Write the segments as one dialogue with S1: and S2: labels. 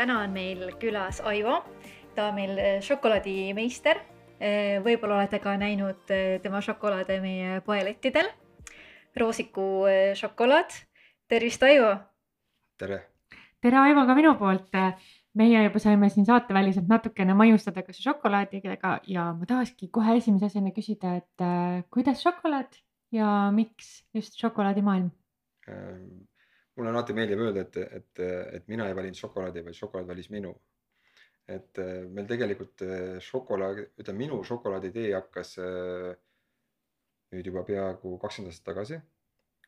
S1: täna on meil külas Aivo, ta on meil eh, šokolaadimeister. Eh, võib-olla olete ka näinud eh, tema šokolaade meie poelettidel. roosiku šokolaad. tervist, Aivo.
S2: tere.
S3: tere, Aivo ka minu poolt. meie juba saime siin saateväliselt natukene maiustada ka šokolaadidega ja ma tahakski kohe esimese asjana küsida, et äh, kuidas šokolaad ja miks just šokolaadimaailm?
S2: Mulle alati meeldib öelda, et, et, et mina ei valinud šokolaadi, vaid šokolaad valis minu. et äh, meil tegelikult äh, šokolaad, ütleme minu šokolaaditee hakkas äh, nüüd juba peaaegu kakskümmend aastat tagasi.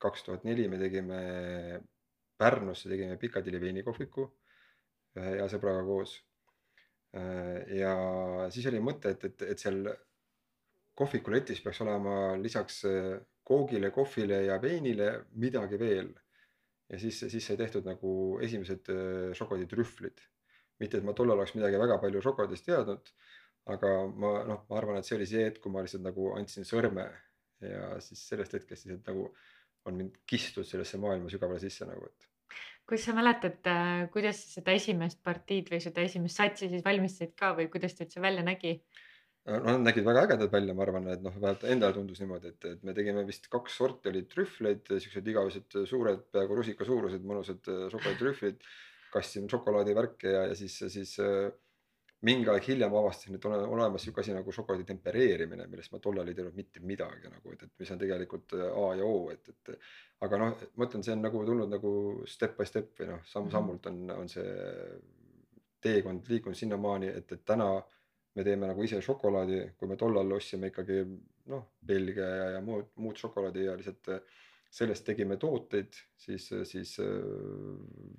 S2: kaks tuhat neli me tegime Pärnusse tegime Pikadilli veinikohviku ühe hea sõbraga koos. ja siis oli mõte, et, et, et seal kohvikuletis peaks olema lisaks koogile, kohvile ja veinile midagi veel ja siis, siis sai tehtud nagu esimesed äh, šokolaaditrühvlid. mitte, et ma tollal oleks midagi väga palju šokolaadist teadnud, aga ma noh, ma arvan, et see oli see hetk, kui ma lihtsalt nagu andsin sõrme ja siis sellest hetkest lihtsalt nagu on mind kistud sellesse maailma sügavale sisse nagu, et
S3: kuidas sa mäletad, äh, kuidas sa seda esimest partiid või seda esimest satsi siis valmistasid ka või kuidas ta üldse välja nägi?
S2: Äh, no nad nägid väga ägedad välja, ma arvan, et noh, vähemalt endale tundus niimoodi, et, et me tegime vist kaks sorti olid trühvleid, siuksed igavesed suured, peaaegu rusika suurused mõnusad äh, šokolaaditrühvlid. kastsime šokolaadivärke ja, ja siis, siis äh, mingi aeg hiljem avastasin, et on olemas sihuke asi nagu šokolaadi tempereerimine, millest ma tollal ei teadnud mitte midagi nagu, et, et mis on tegelikult A ja O, et, et. aga noh, ma ütlen, see on nagu tulnud nagu step by step või noh, samm-sammult on, on see teekond liikunud sinnamaani, et, et täna me teeme nagu ise šokolaadi, kui me tollal ostsime ikkagi noh, Belgia ja, ja muud, muud šokolaadi ja lihtsalt sellest tegime tooteid, siis, siis äh,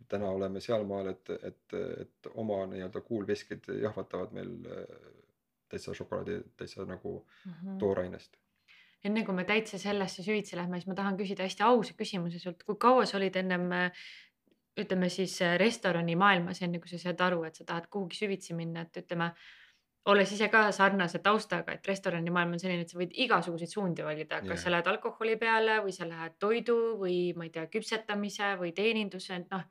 S2: täna oleme sealmaal, et, et, et oma nii-öelda kuulveskid jahvatavad meil äh, täitsa šokolaadi täitsa nagu mm -hmm. toorainest
S3: enne kui me täitsa sellesse süvitsi lähme, siis ma tahan küsida hästi ausa küsimuse sult, kui kaua sa olid ennem ütleme siis restoranimaailmas, enne kui sa said aru, et sa tahad kuhugi süvitsi minna, et ütleme olles ise ka sarnase taustaga, et restoranimaailm on selline, et sa võid igasuguseid suundi valida, kas yeah. sa lähed alkoholi peale või sa lähed toidu või ma ei tea, küpsetamise või teeninduse, et noh.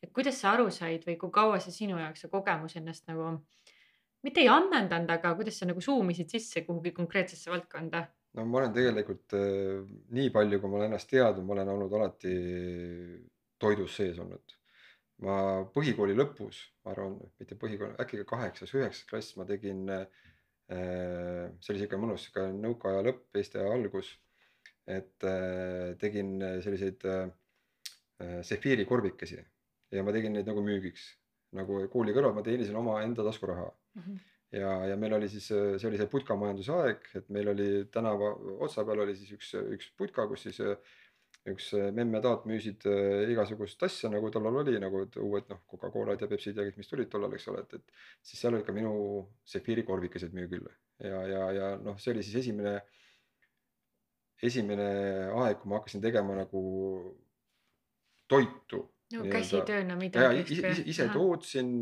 S3: et kuidas sa aru said või kui kaua see sinu jaoks see kogemus ennast nagu mitte ei ammendanud, aga kuidas sa nagu suumisid sisse kuhugi konkreetsesse valdkonda?
S2: no ma olen tegelikult äh, nii palju, kui ma olen ennast teadnud, ma olen olnud alati toidus sees olnud ma põhikooli lõpus, ma arvan, mitte põhikooli, äkki ka kaheksas, üheksas klass ma tegin äh,. see oli sihuke mõnus sihuke nõukaaja lõpp, Eesti aja algus. et äh, tegin selliseid äh, sefiiri korbikesi ja ma tegin neid nagu müügiks, nagu kooli kõrval ma teenisin omaenda taskuraha mm. -hmm ja, ja meil oli siis, see oli see putkamajanduse aeg, et meil oli tänava otsa peal oli siis üks, üks putka, kus siis üks äh, memme-taat müüsid äh, igasugust asja nagu tollal oli nagu uued noh, Coca-Colad ja Pepsid ja kõik, mis tulid tollal, eks ole, et, et siis seal olid ka minu sefiiri korvikesed müügil ja, ja, ja noh, see oli siis esimene, esimene aeg, kui ma hakkasin tegema nagu toitu.
S3: no käsitööna midagi.
S2: ise tootsin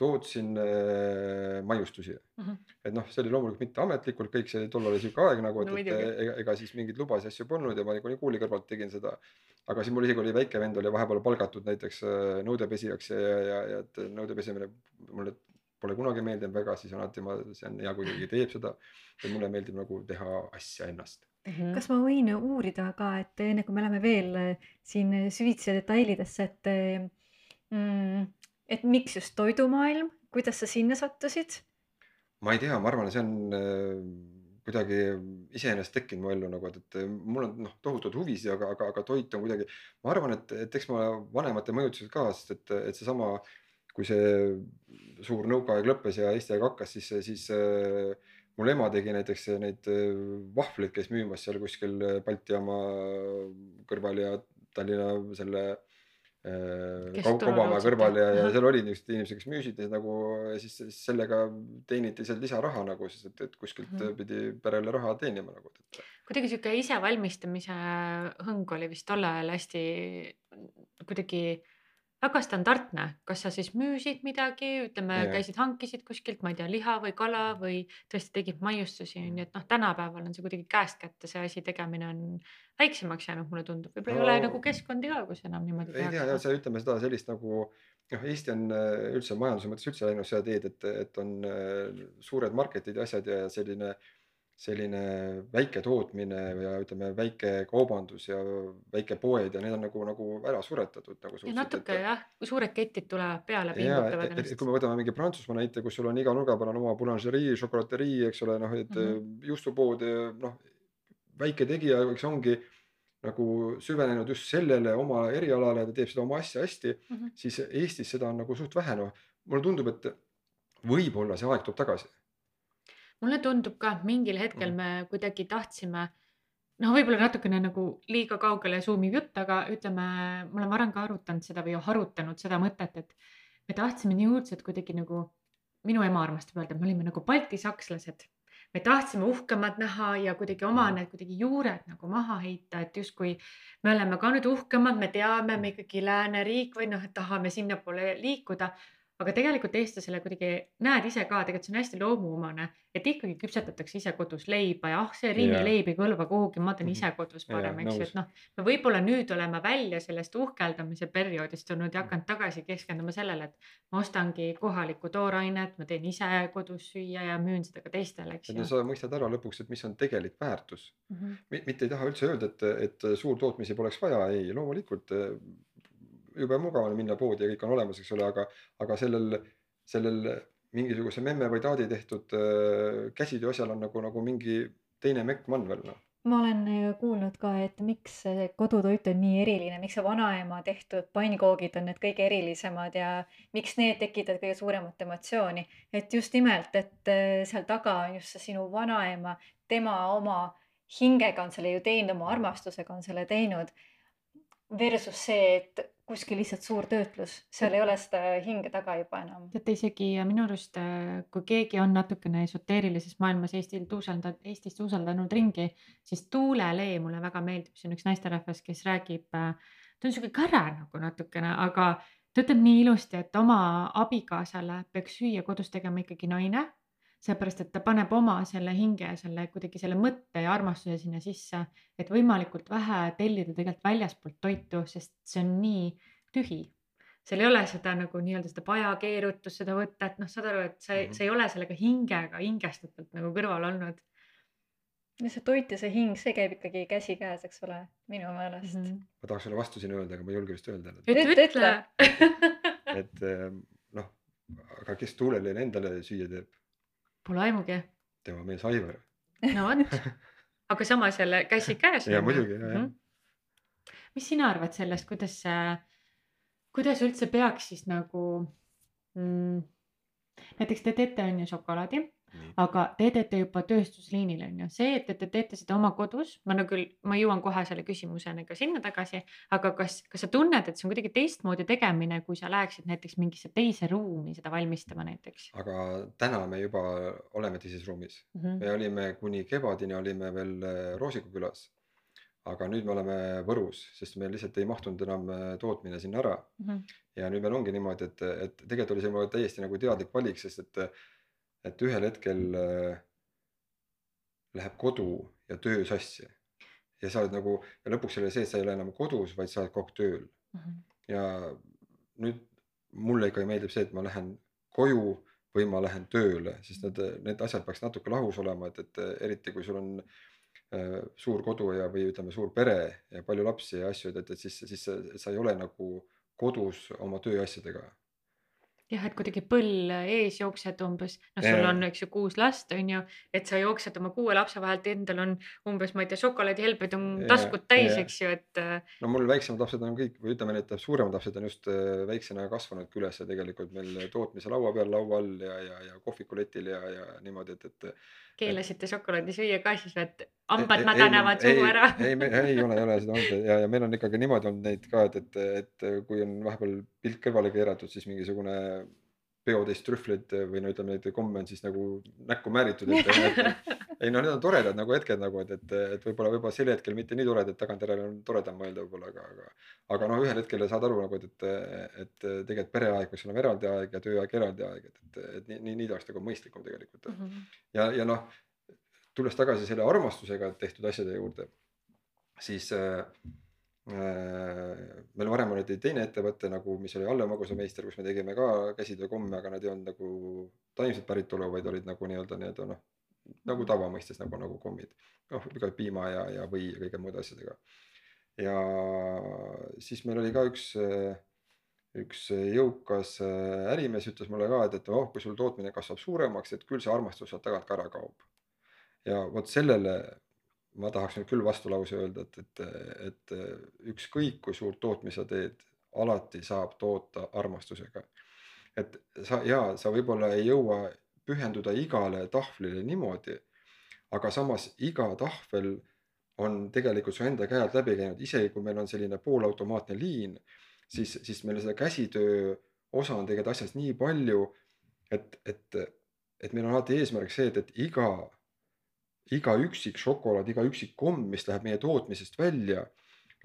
S2: tootsin äh, maiustusi mm. -hmm. et noh, see oli loomulikult mitte ametlikult, kõik see tollal oli sihuke aeg nagu, et no,, et ega, ega siis mingeid lubasid asju polnud ja ma niikuinii kooli kõrvalt tegin seda. aga siis mul isegi oli väike vend oli vahepeal palgatud näiteks äh, nõudepesijaks ja, ja, ja et nõudepesemine mulle pole kunagi meeldinud väga, siis alati ma, see on hea, kui keegi teeb seda. ja mulle meeldib nagu teha asja ennast
S1: Mm -hmm. kas ma võin uurida ka, et enne kui me läheme veel äh, siin süvitsi detailidesse, et mm, et miks just toidumaailm, kuidas sa sinna sattusid?
S2: ma ei tea, ma arvan, see on äh, kuidagi iseenesest tekkinud mu ellu nagu, et, et mul on noh, tohutud huvisid, aga, aga, aga toit on kuidagi, ma arvan, et, et eks ma vanemate mõjutusel ka, sest et, et seesama, kui see suur nõukaaeg lõppes ja Eesti aeg hakkas, siis, siis äh, mul ema tegi näiteks neid äh, vahvleid, käis müümas seal kuskil Balti jaama kõrval ja Tallinna selle Kaubamäe kõrval ja, ja seal olid niisugused inimesed, kes müüsid neid nagu siis, siis sellega teeniti seal lisaraha nagu siis, et, et kuskilt mm -hmm. pidi perele raha teenima nagu.
S3: kuidagi sihuke isevalmistamise hõng oli vist tol ajal hästi kuidagi väga standardne, kas sa siis müüsid midagi, ütleme, käisid, hankisid kuskilt, ma ei tea, liha või kala või tõesti tegid maiustusi, nii et noh, tänapäeval on see kuidagi käest kätte, see asi tegemine on väiksemaks jäänud, mulle tundub, võib-olla no, ei ole nagu keskkondi ka, kus enam niimoodi
S2: ei tea, see ütleme seda sellist nagu noh, Eesti on äh, üldse majanduse mõttes üldse läinud seda teed, et, et on äh, suured market'id ja asjad ja selline selline väike tootmine ja ütleme, väike kaubandus ja väikepoed ja need on nagu, nagu ära suretatud nagu
S3: ja natuke
S2: et,
S3: jah, suured ketid tulevad peale, pingutavad ennast.
S2: kui me võtame mingi Prantsusmaa näite, kus sul on iga nurga peal on oma boulangerie, šokolaterii, eks ole, noh, et mm -hmm. juustupood, noh, väike tegija, eks ongi nagu süvenenud just sellele oma erialale, ta teeb seda oma asja hästi mm. -hmm. siis Eestis seda on nagu suht vähe, noh, mulle tundub, et võib-olla see aeg tuleb tagasi.
S3: Mulle tundub ka, et mingil hetkel
S2: Mhm.
S3: me kuidagi tahtsime, noh, võib-olla natukene nagu liiga kaugele suumiv jutt, aga ütleme, ma olen varem ka arutanud seda või harutanud seda mõtet, et me tahtsime nii õudselt kuidagi nagu, minu ema armastab öelda, et me olime nagu baltisakslased. me tahtsime uhkemat näha ja kuidagi oma
S2: Mhm.
S3: need kuidagi juured nagu maha heita, et justkui me oleme ka nüüd uhkemad, me teame, me ikkagi lääneriik või noh, et tahame sinnapoole liikuda aga tegelikult eestlasele kuidagi näed ise ka, tegelikult see on hästi loomuomane, et ikkagi küpsetatakse ise kodus leiba ja ah, see Riimi
S2: Jaa.
S3: leib ei kõlba kuhugi, ma teen
S2: Mhm.
S3: ise kodus parem, eks ju, et noh, me võib-olla nüüd oleme välja sellest uhkeldamise perioodist tulnud ja hakanud tagasi keskenduma sellele, et ma ostangi kohalikku toorainet, ma teen ise kodus süüa ja müün seda ka teistele, eks ju.
S2: sa mõistad ära lõpuks, et mis on tegelik väärtus.
S3: Mhm.
S2: mitte ei taha üldse öelda, et, et suurtootmisi poleks vaja, ei, loomulikult jube mugav on minna poodi ja kõik on olemas, eks ole, aga, aga sellel, sellel mingisuguse memme või taadi tehtud eh, käsitöö asjal on nagu, nagu mingi teine mekkmann veel noh.
S1: ma olen äh, kuulnud ka, et miks kodutoit on nii eriline, miks see vanaema tehtud pannkoogid on need kõige erilisemad ja miks need tekitavad kõige suuremat emotsiooni. et just nimelt, et äh, seal taga on just see sinu vanaema, tema oma hingega on selle ju teinud, oma armastusega on selle teinud. Versus see, et kuskil lihtsalt suur töötlus, seal ei ole seda hinge taga juba enam.
S3: teate isegi minu arust, äh, kui keegi on natukene esoteerilises maailmas Eestil tuuseldanud, Eestis tuuseldanud ringi, siis Tuule Lee mulle väga meeldib, see on üks naisterahvas, kes räägib, ta on sihuke käre nagu natukene, aga ta ütleb nii ilusti, et oma abikaasale peaks süüa kodus tegema ikkagi naine. Seepärast, et ta paneb oma selle hinge ja selle kuidagi selle mõtte ja armastuse sinna sisse, et võimalikult vähe tellida tegelikult väljaspoolt toitu, sest see on nii tühi seal ei ole seda nagu nii-öelda seda pajakeerutust, seda võtta, et noh, saad aru, et sa ei
S2: Mhm.
S3: sa ei ole sellega hingega hingestatult nagu kõrval olnud
S1: ja see toit ja see hing, see käib ikkagi käsikäes, eks ole, minu meelest
S3: mm.
S1: mm.
S3: -hmm.
S2: ma tahaks sulle vastu siin öelda, aga ma ei julge vist öelda.
S3: ütle,
S1: Ütle,
S3: ütle.
S2: et eh, noh, aga kes Tuulele endale süüa teeb,
S3: Pole aimugi.
S2: tema mees Aivar.
S3: no vot, aga samas jälle käsikäes.
S2: ja muidugi ja, ja.
S3: mis sina arvad sellest, kuidas see, kuidas üldse peaks siis nagu mm,, näiteks te teete on ju šokolaadi, aga te teete juba tööstusliinil on ju, see, et te teete seda oma kodus, ma no küll, ma jõuan kohe selle küsimuseni ka sinna tagasi, aga kas, kas sa tunned, et see on kuidagi teistmoodi tegemine, kui sa läheksid näiteks mingisse teise ruumi seda valmistama näiteks
S2: aga täna me juba oleme teises ruumis
S3: mm? -hmm.
S2: me olime kuni kevadini olime veel äh, Roosiku külas. aga nüüd me oleme Võrus, sest meil lihtsalt ei mahtunud enam äh, tootmine sinna ära.
S3: Mm -hmm.
S2: ja nüüd meil ongi niimoodi, et, et tegelikult oli see mul täiesti nagu teadlik valik, sest et, et ühel hetkel äh, läheb kodu ja töö sassi. ja sa oled nagu ja lõpuks ei ole see, et sa ei ole enam kodus, vaid sa oled kogu aeg tööl.
S3: Mm -hmm.
S2: ja nüüd mulle ikkagi meeldib see, et ma lähen koju või ma lähen tööle, sest need, need asjad peaks natuke lahus olema, et, et eriti kui sul on äh, suur kodu ja, või ütleme, suur pere ja palju lapsi ja asju, et, et, et siis, siis sa, sa ei ole nagu kodus oma tööasjadega.
S3: jah, et kuidagi põll ees jooksed umbes, noh, sul on, eks ju, kuus last on ju, et sa jooksed oma kuue lapse vahelt, endal on umbes, ma ei tea, šokolaadihelbeid on taskud täis, eks ju, et äh,
S2: no mul väiksemad lapsed on kõik või ütleme, need suuremad lapsed on just äh, väiksena kasvanudki üles tegelikult meil tootmise laua peal, laua all ja, ja, ja kohvikuletil ja, ja niimoodi, et, et
S3: keelasite šokolaadi süüa ka siis et hambad
S2: ei-
S3: mädanevad
S2: ei-
S3: suhu ära.
S2: ei, ei ole, ei ole seda olnud ja, ja meil on ikkagi niimoodi olnud neid ka, et, et, et kui on vahepeal pilt kõrvale keeratud, siis mingisugune peotäis trühvleid või no ütleme, neid komme on siis nagu näkku määritud, et et- ei no need on toredad nagu hetked nagu, et, et, et võib-olla, võib-olla sel hetkel mitte nii toredad, tagantjärele on toredam mõelda võib-olla, aga, aga aga noh, ühel hetkel saad aru nagu, et, et, et tegelikult pereaeg peaks olema eraldi aeg ja tööaeg eraldi aeg, et, et, et nii, nii, nii ta oleks nagu mõistlikum tegelikult
S3: Mhm.
S2: ja, ja noh, tulles tagasi selle armastusega tehtud asjade juurde, siis äh, meil varem oli teine ettevõte nagu, mis oli Alle magusameister, kus me tegime ka käsitöökomme, aga need ei olnud nagu taimset päritolu, vaid olid nagu nii-öelda, nii-öelda noh, nagu tavamõistes nagu, nagu kommid. noh, iga piima ja, ja või ja kõige muude asjadega. ja siis meil oli ka üks, üks jõukas ärimees ütles mulle ka, et, et oh, kui sul tootmine kasvab suuremaks, et küll see armastus sealt tagant ka ära kaob. ja vot sellele ma tahaks nüüd küll vastulause öelda, et, et, et ükskõik kui suurt tootmist sa teed, alati saab toota armastusega. et sa ja sa võib-olla ei jõua pühenduda igale tahvlile niimoodi, aga samas iga tahvel on tegelikult su enda käe alt läbi käinud, isegi kui meil on selline poolautomaatne liin, siis, siis meil seda käsitöö osa on tegelikult asjast nii palju, et, et, et meil on alati eesmärk see, et, et iga iga üksik šokolaad, iga üksik komm, mis läheb meie tootmisest välja,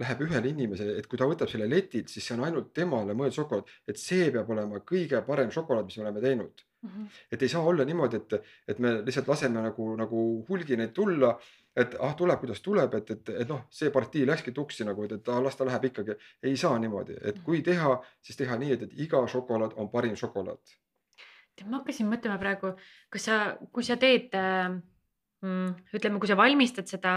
S2: läheb ühele inimesele, et kui ta võtab selle letilt, siis see on ainult temale mõeldud šokolaad, et see peab olema kõige parem šokolaad, mis me oleme teinud mm. -hmm. et ei saa olla niimoodi, et, et me lihtsalt laseme nagu, nagu hulgi neid tulla, et ah, tuleb, kuidas tuleb, et, et, et noh, see partii läkski tuksi nagu, et, et ah, las ta läheb ikkagi. ei saa niimoodi, et kui teha, siis teha nii, et, et iga šokolaad on parim šokolaad.
S3: ma hakkasin mõtlema praegu, kas sa, kui sa teed äh. Ütleme, kui sa valmistad seda,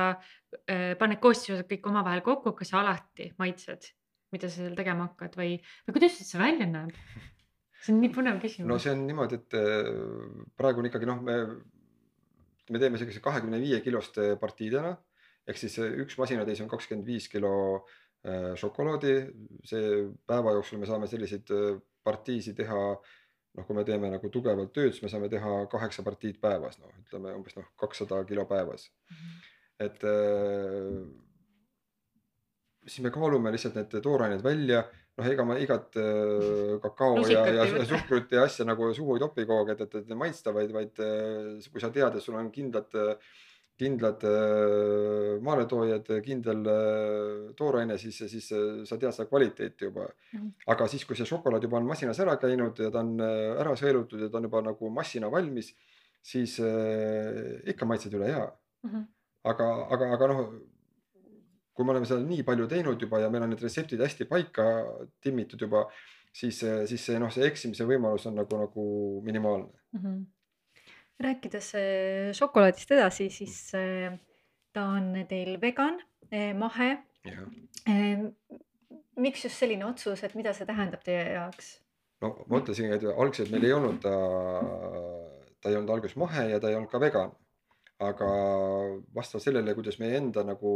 S3: äh, paned koostisosad kõik omavahel kokku, kas sa alati maitsed, mida sa seal tegema hakkad või, või kuidas see välja näeb? see on nii põnev küsimus.
S2: no see on niimoodi, et äh, praegu on ikkagi noh, me, me teeme sellise kahekümne viie kiloste partiidena ehk siis üks masinatäis on kakskümmend viis kilo äh, šokolaadi, see päeva jooksul me saame selliseid partiisi teha äh, noh, kui me teeme nagu tugevalt tööd, siis me saame teha kaheksa partiid päevas, noh, ütleme umbes noh, kakssada kilo päevas mm. -hmm. et äh, siis me kaalume lihtsalt need toorained välja, noh, ega ma igat äh, kakao ja, ja suhkrut ja asja nagu suhu ei topi kogu aeg, et, et, et maitsta, vaid, vaid äh, kui sa tead, et sul on kindlad äh, kindlad äh, maaletoojad, kindel äh, tooraine, siis, siis äh, sa tead seda kvaliteeti juba. -hmm. aga siis, kui see šokolaad juba on masinas ära käinud ja ta on ära sõelutud ja ta on juba nagu massina valmis, siis ikka maitsed üle hea mm. -hmm. aga, aga, aga noh, kui me oleme seda nii palju teinud juba ja meil on need retseptid hästi paika timmitud juba, siis, siis see noh, see eksimise võimalus on nagu, nagu minimaalne mm. -hmm
S1: rääkides äh, šokolaadist edasi, siis äh, ta on teil vegan, äh, mahe. miks just selline otsus, et mida see tähendab teie jaoks?
S2: no ma ütlesin, et algselt meil ei olnud ta, ta ei olnud alguses mahe ja ta ei olnud ka vegan. aga vastavalt sellele, kuidas meie enda nagu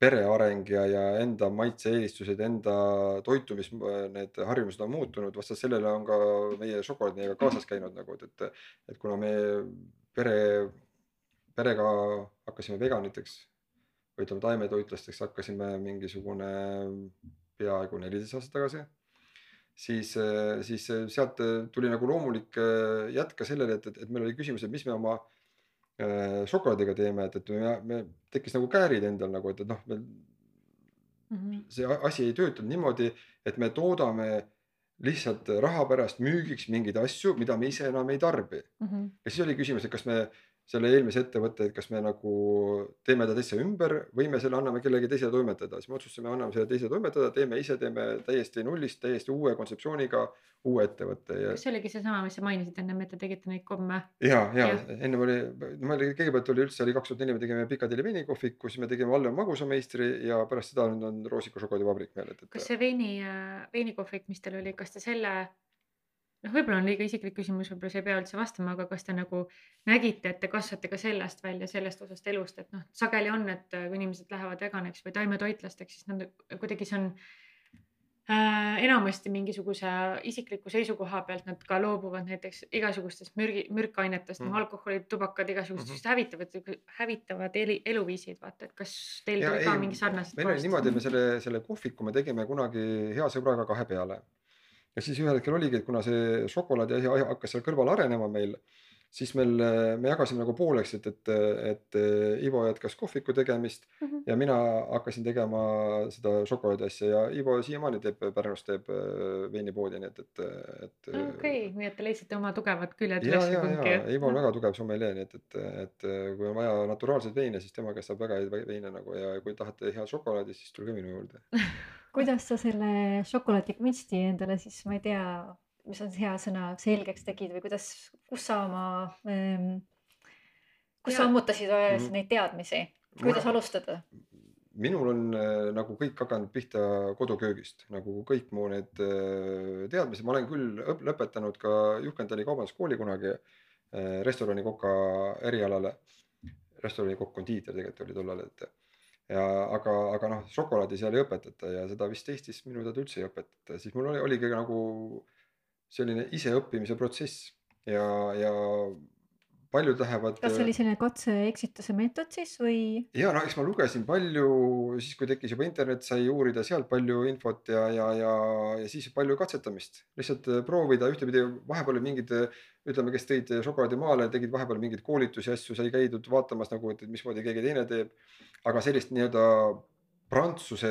S2: pere areng ja, ja enda maitse-eelistused, enda toitumis, need harjumused on muutunud, vastavalt sellele on ka meie šokolaad meiega kaasas käinud nagu, et, et, et kuna me pere, perega hakkasime veganiteks või ütleme, taimetoitlasteks hakkasime mingisugune peaaegu neliteist aastat tagasi siis, siis sealt tuli nagu loomulik jätk ka sellele, et, et, et meil oli küsimus, et mis me oma šokolaadiga teeme, et, et me, me tekkis nagu käärid endal nagu, et, et noh, meil mm -hmm. see asi ei töötanud niimoodi, et me toodame lihtsalt raha pärast müügiks mingeid asju, mida me ise enam ei tarbi mm. -hmm. ja siis oli küsimus, et kas me selle eelmise ettevõtte, et kas me nagu teeme ta täitsa ümber või me selle anname kellegi teisele toimetada, siis me otsustasime, anname selle teisele toimetada, teeme ise, teeme täiesti nullist, täiesti uue kontseptsiooniga uue ettevõtte
S3: ja. see oligi seesama, mis sa mainisid ennem, et te tegite neid komme?
S2: ja, ja, ja. ennem oli, meil kõigepealt oli üldse oli kaks tuhat neli, me tegime Picadilly veinikohviku, siis me tegime Valle magusameistri ja pärast seda nüüd on Roosiku šokolaadivabrik meil, et,
S3: et. kas see veini, veinikohvik, mis teil oli, kas te selle noh, võib-olla on liiga isiklik küsimus, võib-olla sa ei pea üldse vastama, aga kas te nagu nägite, et te kasvate ka sellest välja, sellest osast elust, et noh, sageli on, et kui inimesed lähevad veganiks või taimetoitlasteks, siis nad kuidagi see on äh, enamasti mingisuguse isikliku seisukoha pealt nad ka loobuvad näiteks igasugustest mürgi, mürkainetest mm., noh alkoholid, tubakad, igasugused mm -hmm. hävitavad, hävitavad eli, eluviisid, vaata, et kas teil tuli ka mingi sarnased.
S2: meil oli niimoodi, et me selle, selle kohviku me tegime kunagi hea sõbraga kahe peale ja siis ühel hetkel oligi, et kuna see šokolaadi asi hakkas seal kõrval arenema meil, siis meil, me jagasime nagu pooleks, et, et, et Ivo jätkas kohviku tegemist mm -hmm. ja mina hakkasin tegema seda šokolaadi asja ja Ivo siiamaani teeb Pärnus teeb äh, veinipoodi, nii et, et, et.
S3: okei okay., nii et te leidsite oma tugevad küljed
S2: üles kumbki. Ivo on väga tugev sommelee, nii et, et, et kui on vaja naturaalseid veine, siis tema käest saab väga häid veine nagu ja kui tahate head šokolaadi, siis tulge minu juurde
S1: kuidas sa selle šokolaadikunsti endale siis, ma ei tea mis on hea sõna, selgeks tegid või kuidas, kus sa oma ähm,, kus ja. sa ammutasid mm. neid teadmisi, kuidas Mul... alustada?
S2: minul on äh, nagu kõik hakanud pihta koduköögist, nagu kõik mu need äh, teadmised, ma olen küll lõpetanud ka Juhkendali kaubanduskooli kunagi äh, restoranikoka erialale. restoranikokk, kondiiter tegelikult oli tollal, et ja aga, aga noh, šokolaadi seal ei õpetata ja seda vist Eestis minu teada üldse ei õpetata, siis mul oli, oligi nagu selline iseõppimise protsess. Ja, ja paljud lähevad.
S1: kas see oli selline katse-eksituse meetod siis või?
S2: ja no eks ma lugesin palju, siis kui tekkis juba internet, sai uurida sealt palju infot ja, ja, ja, ja siis palju katsetamist, lihtsalt äh, proovida ühtepidi, vahepeal mingid, ütleme, kes tõid šokolaadi maale, tegid vahepeal mingeid koolitusi, asju sai käidud vaatamas nagu, et mismoodi keegi teine teeb. aga sellist nii-öelda prantsuse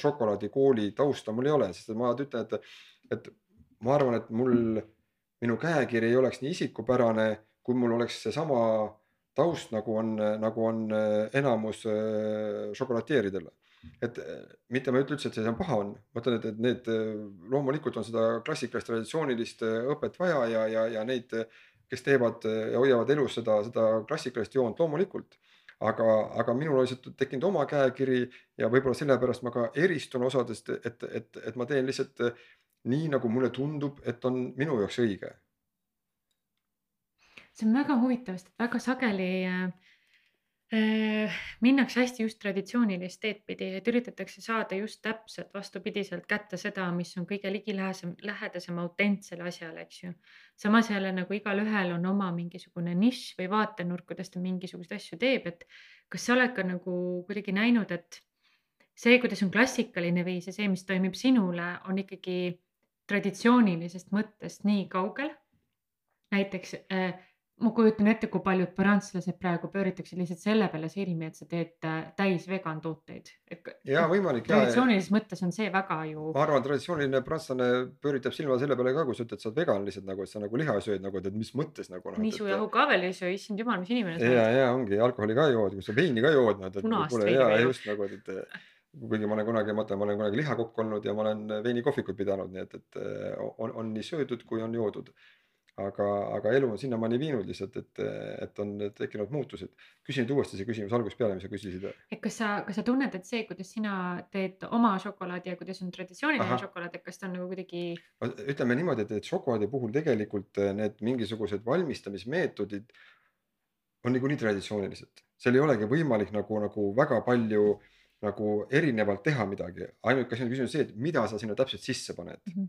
S2: šokolaadikooli tausta mul ei ole, sest ma ütlen, et, et ma arvan, et mul, minu käekiri ei oleks nii isikupärane, kui mul oleks seesama taust, nagu on, nagu on äh, enamus äh, šokolateeridel. et äh, mitte ma ei ütle üldse, et see paha on, ma ütlen, et, et need loomulikult on seda klassikalist traditsioonilist õpet vaja ja, ja, ja neid, kes teevad ja hoiavad elus seda, seda klassikalist joont loomulikult aga, aga minul on lihtsalt tekkinud oma käekiri ja võib-olla sellepärast ma ka eristun osadest, et, et, et ma teen lihtsalt nii nagu mulle tundub, et on minu jaoks õige.
S3: See on väga huvitav, sest väga sageli äh, äh, minnakse hästi just traditsioonilist teed pidi, et üritatakse saada just täpselt vastupidiselt kätte seda, mis on kõige ligilähedasem, lähedasem autentsele asjale, eks ju. samas jälle nagu igalühel on oma mingisugune nišš või vaatenurk, kuidas ta mingisuguseid asju teeb, et kas sa oled ka nagu kuidagi näinud, et see, kuidas on klassikaline viis ja see, mis toimib sinule, on ikkagi traditsioonilisest mõttest nii kaugel. näiteks äh, ma kujutan ette, kui paljud prantslased praegu pööritakse lihtsalt selle peale silmi, et sa teed äh, täis vegan tooteid.
S2: ja võimalik.
S3: traditsioonilises mõttes on see väga ju.
S2: ma arvan, traditsiooniline prantslane pööritab silma selle peale ka, kui sa ütled, sa oled vegan lihtsalt nagu, et sa nagu liha sööd nagu, et mis mõttes nagu.
S3: nisujahu ka veel ei söö, issand jumal, mis inimene sa
S2: oled. ja, ja ongi alkoholi ka jood, kui sa veini ka jood. punast veini. ja just nagu, et, et kuigi ma olen kunagi, ütlen, ma olen kunagi lihakokk olnud ja ma olen veinikohvikut pidanud, nii et, et on, on nii söödud kui on joodud. Aga, aga elu on sinnamaani viinud lihtsalt, et, et on tekkinud muutused. küsi nüüd uuesti see küsimus algusest peale, mis sa küsisid.
S3: et kas sa, kas sa tunned, et see, kuidas sina teed oma šokolaadi ja kuidas on traditsiooniline šokolaad, et kas ta on nagu kuidagi?
S2: ütleme niimoodi, et, et šokolaadi puhul tegelikult need mingisugused valmistamismeetodid on niikuinii traditsioonilised, seal ei olegi võimalik nagu, nagu väga palju nagu erinevalt teha midagi, ainuke asi on küsimus see, et mida sa sinna täpselt sisse paned mm. -hmm.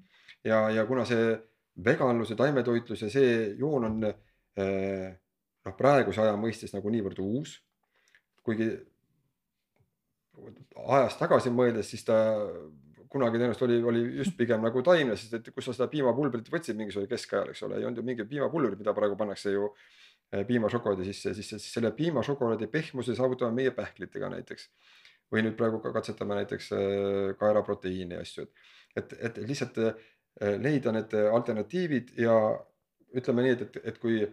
S2: ja, ja kuna see veganlus ja taimetoitlus ja see joon on eh, noh, praeguse aja mõistes nagu niivõrd uus. kuigi ajas tagasi mõeldes, siis ta kunagi tõenäoliselt oli, oli just pigem nagu taimne, sest et kus sa seda piimapulbrit võtsid mingisugusel keskajal, eks ole, ei olnud ju mingit piimapulbrit, mida praegu pannakse ju eh, piimašokolaadi sisse, siis, selle piimašokolaadi pehmuse saavutame meie pähklitega näiteks või nüüd praegu ka katsetame näiteks äh, kaeraproteiini ja asju, et, et, et lihtsalt äh, leida need alternatiivid ja ütleme nii, et, et, et kui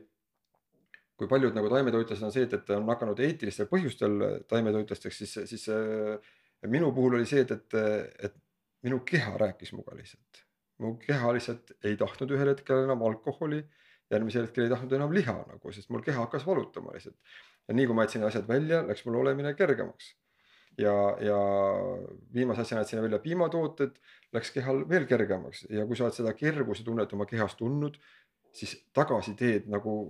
S2: kui paljud nagu taimetoitlased on see, et, et on hakanud eetilistel põhjustel taimetoitlasteks, siis, siis äh, minu puhul oli see, et, et, et minu keha rääkis minuga lihtsalt. mu keha lihtsalt ei tahtnud ühel hetkel enam alkoholi, järgmisel hetkel ei tahtnud enam liha nagu, sest mul keha hakkas valutama lihtsalt. ja nii kui ma jätsin asjad välja, läks mul olemine kergemaks ja, ja viimase asjana jäid sinna välja piimatooted, läks kehal veel kergemaks. Ja kui sa oled seda kerguse tunnet oma kehas tundnud, siis tagasiteed nagu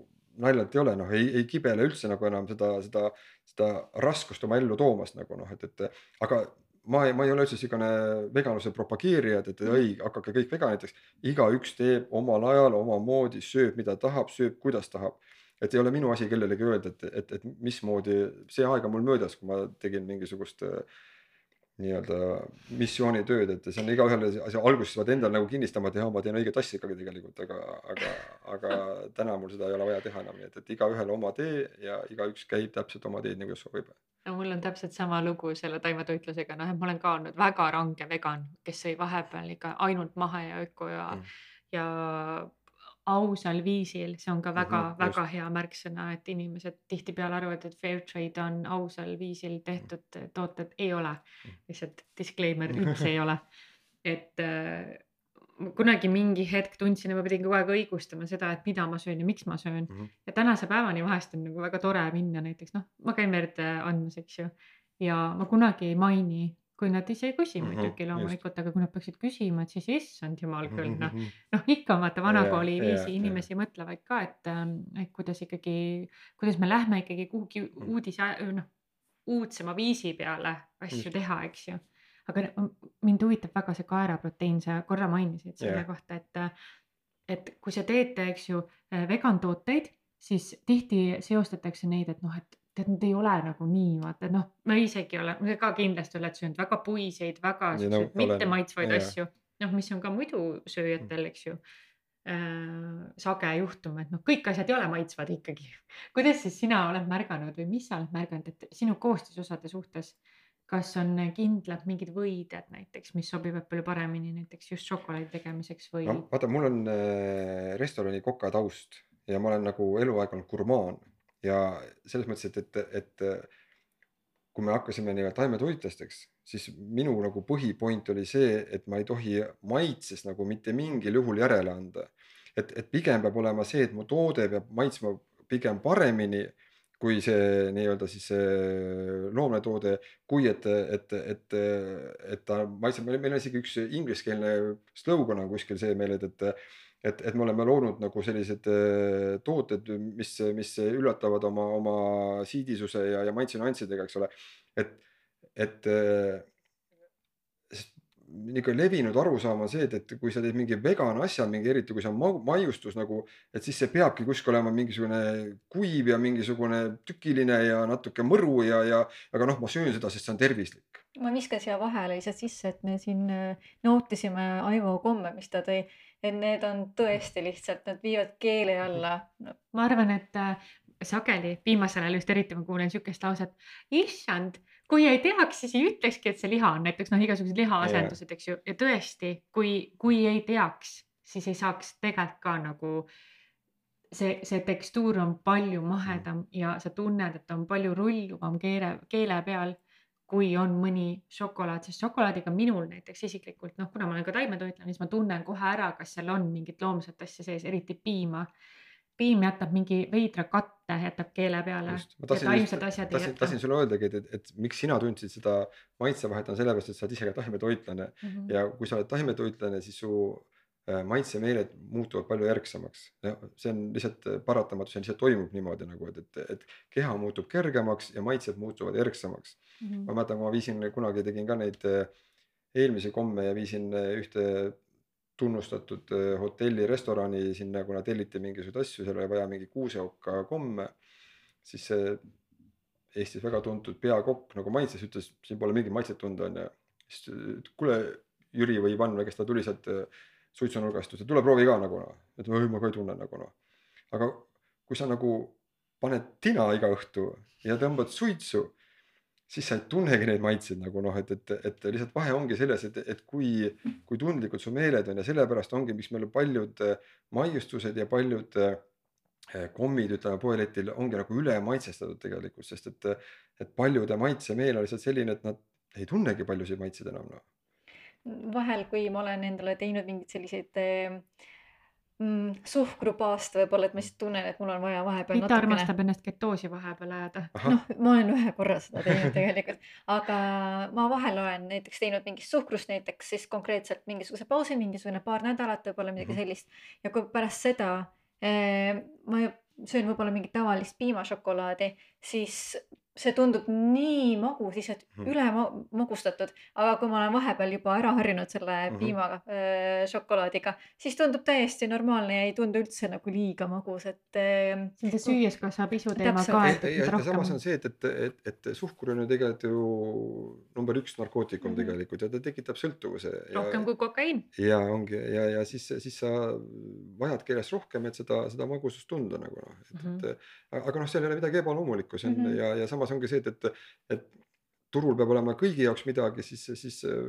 S2: naljalt ei ole, noh, ei, ei kibele üldse nagu enam seda, seda, seda raskust oma ellu toomas nagu noh, et, et aga ma ei, ma ei ole üldse niisugune veganluse propageerija, et, et ei, hakake kõik veganiteks. igaüks teeb omal ajal omamoodi, sööb, mida tahab, sööb, kuidas tahab et ei ole minu asi kellelegi öelda, et, et, et mismoodi see aeg on mul möödas, kui ma tegin mingisugust äh, nii-öelda missioonitööd, et see on igaühele, alguses pead endal nagu kinnistama, et jaa, ma teen õiget asja ikkagi tegelikult, aga, aga, aga täna mul seda ei ole vaja teha enam, nii et, et igaühel oma tee ja igaüks käib täpselt oma teed, nagu soovib.
S3: no mul on täpselt sama lugu selle taimetoitlusega, noh, et ma olen ka olnud väga range vegan, kes sõi vahepeal ikka ainult mahe ja öko ja mm., ja ausal viisil, see on ka väga-väga mhm, hea märksõna, et inimesed tihtipeale arvavad, et fair trade on ausal viisil tehtud tooted, ei ole. Mm. lihtsalt disclaimer, üldse ei ole. et äh, kunagi mingi hetk tundsin, et ma pidin kogu aeg õigustama seda, et mida ma söön ja miks ma söön mm. -hmm. ja tänase päevani vahest on nagu väga tore minna näiteks noh, ma käin verd andmas, eks ju. ja ma kunagi ei maini kui nad ise ei küsi mm -hmm, muidugi loomulikult, aga kui nad peaksid küsima, et siis issand jumal küll mm -hmm. noh, noh ikka vaata vanakooli yeah, viisi yeah, inimesi yeah. mõtlevad ka, et, ähm, et kuidas ikkagi, kuidas me lähme ikkagi kuhugi mhm. uudise noh, uudsema viisi peale asju teha, eks ju. aga mind huvitab väga see kaeraproteiin, sa korra mainisid selle yeah. kohta, et, et kui sa teed, eks ju, vegan tooteid, siis tihti seostatakse neid, et noh, et tead, need ei ole nagu nii, vaata, noh, ma isegi olen, sa ka kindlasti oled söönud väga puiseid, väga siukseid no, mitte maitsvaid asju, noh, mis on ka muidu sööjatel, eks ju äh,. sage juhtum, et noh, kõik asjad ei ole maitsvad ikkagi. kuidas siis sina oled märganud või mis sa oled märganud, et sinu koostisosade suhtes, kas on kindlad mingid võided näiteks, mis sobivad palju paremini näiteks just šokolaadi tegemiseks või
S2: no,? vaata, mul on äh, restorani koka taust ja ma olen nagu eluaeg olnud gurmaan ja selles mõttes, et, et, et kui me hakkasime nii-öelda taimetoitlasteks, siis minu nagu põhipoint oli see, et ma ei tohi maitses nagu mitte mingil juhul järele anda. et, et pigem peab olema see, et mu toode peab maitsma pigem paremini kui see nii-öelda siis see loomne toode, kui et, et, et, et ta maitseb, meil on isegi üks ingliskeelne slogan on kuskil see meeled, et et, et me oleme loonud nagu sellised äh, tooted, mis, mis üllatavad oma, oma siidisuse ja, ja maitsenüanssidega, eks ole. et, et äh, niisugune levinud arusaam on see, et, et kui sa teed mingi vegan asja, mingi eriti kui see on maiustus nagu, et siis see peabki kuskil olema mingisugune kuiv ja mingisugune tükiline ja natuke mõru ja, ja aga noh, ma söön seda, sest see on tervislik.
S1: ma viskan siia vahele lihtsalt sisse, et me siin äh, nautisime Aivo komme, mis ta tõi et need on tõesti lihtsalt, nad viivad keele alla. No..
S3: ma arvan, et äh, sageli viimasel ajal just eriti ma kuulen sihukest lauset, issand, kui ei teaks, siis ei ütlekski, et see liha on. Näiteks noh, igasugused lihaasendused, eks ju, ja tõesti, kui, kui ei teaks, siis ei saaks tegelikult ka nagu see, see tekstuur on palju mahedam ja sa tunned, et on palju rulluvam keele, keele peal kui on mõni šokolaad, sest šokolaadiga minul näiteks isiklikult noh, kuna ma olen ka taimetoitlane, siis ma tunnen kohe ära, kas seal on mingit loomset asja sees, eriti piima. piim jätab mingi veidra katte, jätab keele peale. taimsed asjad
S2: ei jäta. tahtsin sulle öeldagi, et, et, et miks sina tundsid seda maitsevahet on sellepärast, et sa oled ise ka taimetoitlane mm -hmm. ja kui sa oled taimetoitlane, siis su maitsemeeled muutuvad palju ärksamaks. no see on lihtsalt äh, paratamatus, see lihtsalt toimub niimoodi nagu, et, et, et keha muutub kergemaks ja maitsed muutuvad erksamaks mm. -hmm. ma mäletan, kui ma viisin kunagi tegin ka neid äh, eelmisi komme ja viisin ühte tunnustatud hotelli, restorani sinna, kuna telliti mingisuguseid asju, seal oli vaja mingi kuuseoka komme. siis see Eestis väga tuntud peakokk nagu maitses, ütles, siin pole mingit maitset tunda onju. siis kuule Jüri või Ivan või kes ta tuli sealt suitsunurgast, ütles, et tule proovi ka nagu noh, et ei ma ka ei tunne nagu noh. aga kui sa nagu paned tina iga õhtu ja tõmbad suitsu, siis sa ei tunnegi neid maitseid nagu noh, et, et, et lihtsalt vahe ongi selles, et, et kui, kui tundlikud su meeled on ja sellepärast ongi, miks meil paljud äh, maiustused ja paljud äh, kommid, ütleme poeletil ongi nagu üle maitsestatud tegelikult, sest et, et paljude maitsemeel on lihtsalt selline, et nad ei tunnegi paljusid maitseid enam noh
S1: vahel, kui ma olen endale teinud mingeid selliseid ehm, mm, suhkrupaasta võib-olla, et ma siis tunnen, et mul on vaja vahepeal
S3: Ita armastab ennast ketoosi vahepeal ajada.
S1: noh, ma olen ühe korra seda teinud tegelikult, aga ma vahel olen näiteks teinud mingist suhkrust näiteks siis konkreetselt mingisuguse pausi, mingisugune paar nädalat võib-olla midagi mhm. sellist ja kui pärast seda eh, ma söön võib-olla mingit tavalist piimašokolaadi, siis see tundub nii magus, lihtsalt
S2: Mhm.
S1: üle ma- magustatud, aga kui ma olen vahepeal juba ära harjunud selle
S2: Mhm.
S1: piima äh, šokolaadiga, siis tundub täiesti normaalne ja ei tundu üldse nagu liiga magus, et äh,
S3: seda süües ka saab isu teema ka,
S2: ja, samas on see, et, et, et, et suhkur on ju tegelikult ju number üks narkootikum
S1: Mhm.
S2: tegelikult ja ta tekitab sõltuvuse ja,
S3: rohkem kui kokaiin.
S2: ja ongi ja, ja siis, siis sa vajadki järjest rohkem, et seda, seda magusust tunda nagu noh, et mm. -hmm. et aga noh, seal ei ole midagi ebaloomulikku, see on mm. -hmm. ja, ja samas ongi see, et, et, et turul peab olema kõigi jaoks midagi, siis, siis äh,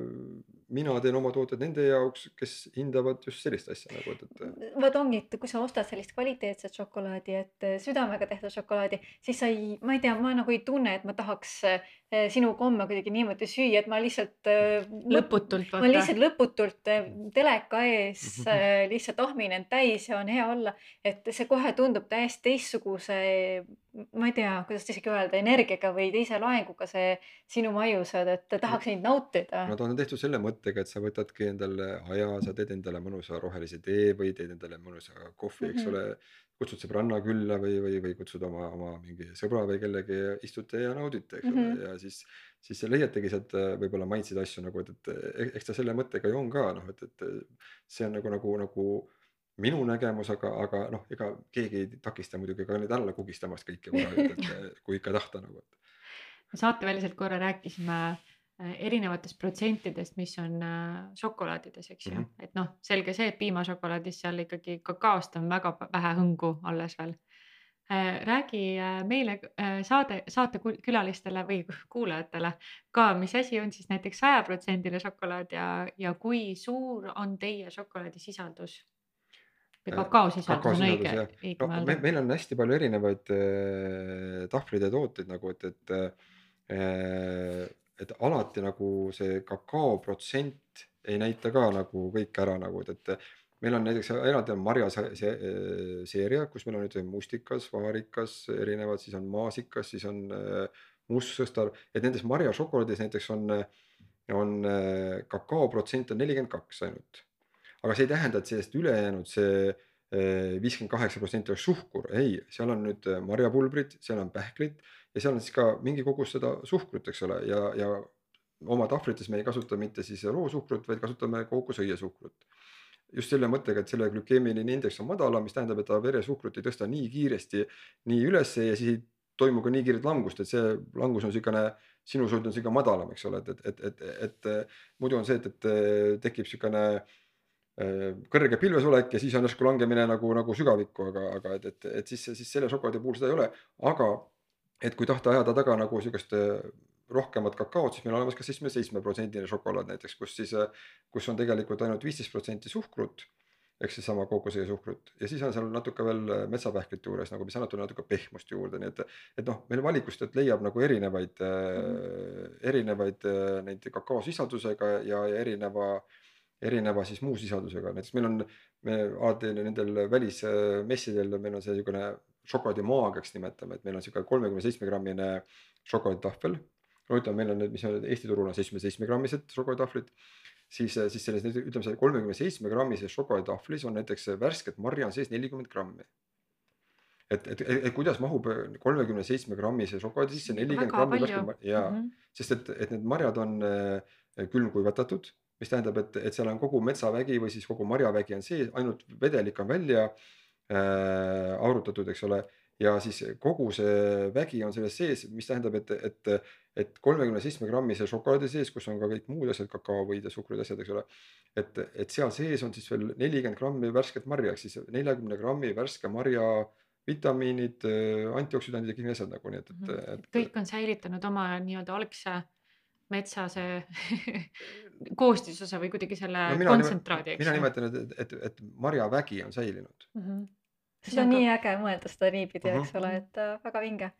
S2: mina teen oma tooted nende jaoks, kes hindavad just sellist asja nagu, et, et
S1: vot ongi, et kui sa ostad sellist kvaliteetset šokolaadi, et südamega tehtud šokolaadi, siis sa ei, ma ei tea, ma nagu ei tunne, et ma tahaks äh, sinu komme kuidagi niimoodi süüa, et ma lihtsalt mõt-
S3: lõputult
S1: ma lihtsalt lõputult äh, teleka ees
S2: Mhm.
S1: lihtsalt ahmin end täis ja on hea olla, et see kohe tundub täiesti teistsuguse, ma ei tea, kuidas isegi öelda, energiaga või teise loenguga see sinu maiused, et tahaks neid nautida.
S2: Nad on tehtud selle mõttega, et sa võtadki endale aja, sa teed endale mõnusa rohelise tee või teed endale mõnusa kohvi, eks
S1: Mhm.
S2: ole. Kutsud sõbranna külla või, või, või kutsud oma, oma mingi sõbra või kellegi ja istute ja naudite, eks ole mm. -hmm. ja siis, siis leiategi sealt äh, võib-olla maitseid asju nagu, et, et eks ta selle mõttega ju on ka noh, et, et see on nagu, nagu, nagu minu nägemus, aga, aga noh, ega keegi ei takista muidugi ka neid alla kugistamast kõike korraga, et, et kui ikka tahta nagu.
S3: saateväliselt korra rääkisime äh, erinevatest protsentidest, mis on äh, šokolaadides, eks ju mm. -hmm. et noh, selge see, et piimašokolaadis seal ikkagi kakaost on väga vähe hõngu alles veel. räägi äh, meile äh, saade, saatekülalistele või kuulajatele ka, mis asi on siis näiteks sajaprotsendine šokolaad ja, ja kui suur on teie šokolaadisisaldus? või
S2: Äh,
S3: kakaosisaldus on õige õigem
S2: no me,. meil on hästi palju erinevaid äh, tahvleid ja tooteid nagu, et, et äh, et alati nagu see kakaoprotsent ei näita ka nagu kõik ära nagu, et, et meil on näiteks eraldi on marja äh, seeria, kus meil on nüüd mustikas, vaarikas, erinevad, siis on maasikas, siis on äh, mustsõstar, et nendes marjašokolaadides näiteks on, on äh, kakaoprotsent on nelikümmend kaks ainult. Aga see ei tähenda, et sellest ülejäänud see viiskümmend kaheksa protsenti oleks suhkur, ei, seal on nüüd marjapulbrid, seal on pähklid ja seal on siis ka mingi kogus seda suhkrut, eks ole, ja, ja oma tahvlites me ei kasuta mitte siis roosuhkrut, vaid kasutame kookosõiesuhkrut. just selle mõttega, et selle glükeemiline indeks on madalam, mis tähendab, et ta veresuhkrut ei tõsta nii kiiresti nii ülesse ja siis ei toimu ka nii kiiret langust, et see langus on niisugune sinushoid on sihuke madalam, eks ole, et, et, et, et, et muidu on see, et, et tekib niisugune äh, kõrge pilvesolek ja siis on järsku langemine nagu, nagu sügavikku, aga, aga et, et, et siis, siis selle šokolaadi puhul seda ei ole, aga et kui tahta ajada taga nagu sihukest äh, rohkemat kakaot, siis meil on olemas ka seitsme protsendine šokolaad näiteks, kus siis, kus on tegelikult ainult viisteist protsenti suhkrut ehk siis sama kookosõie suhkrut ja siis on seal natuke veel metsapähklite juures nagu, mis annab talle natuke pehmust juurde, nii et, et noh, meil valikust, et leiab nagu erinevaid mm, -hmm. erinevaid äh, neid kakaosisaldusega ja, ja erineva, erineva siis muu sisaldusega, näiteks meil on, me alati nendel välismessidel meil on see niisugune šokolaadimaagiaks nimetame, et meil on niisugune kolmekümne seitsme grammine šokolaaditahvel no ütleme, meil on need, mis on Eesti turul on seitsmekümne seitsme grammised šokolaaditahvlid, siis, siis selles ütleme seal kolmekümne seitsme grammises šokolaaditahvlis on näiteks värsket marja on sees nelikümmend grammi. et, et, et, et kuidas mahub kolmekümne seitsme grammise šokolaadi sisse nelikümmend grammi värsket
S3: Mhm.
S2: mm, -hmm. sest et, et need marjad on äh, külmkuivatatud, mis tähendab, et, et seal on kogu metsavägi või siis kogu marjavägi on sees, ainult vedelik on välja arutatud, eks ole ja siis kogu see vägi on selles sees, mis tähendab, et, et, et kolmekümne seitsme grammise šokolaadi sees, kus on ka kõik muud asjad, kakaovõid ja suhkrud ja asjad, eks ole. et, et seal sees on siis veel nelikümmend grammi värsket marja, ehk siis neljakümne grammi värske marja vitamiinid, antioksüdandid ja kõik need asjad nagu nii, et, et,
S3: Mhm.
S2: et.
S3: kõik on säilitanud oma nii-öelda algse metsa see koostisosa või kuidagi selle
S2: No mina
S3: kontsentraadi, eks
S2: mina nimetan, et, et, et, et marjavägi on säilinud.
S3: mm. -hmm.
S1: See on nii äge mõelda seda niipidi,
S2: Mhm.
S1: eks ole, et äh, väga vinge.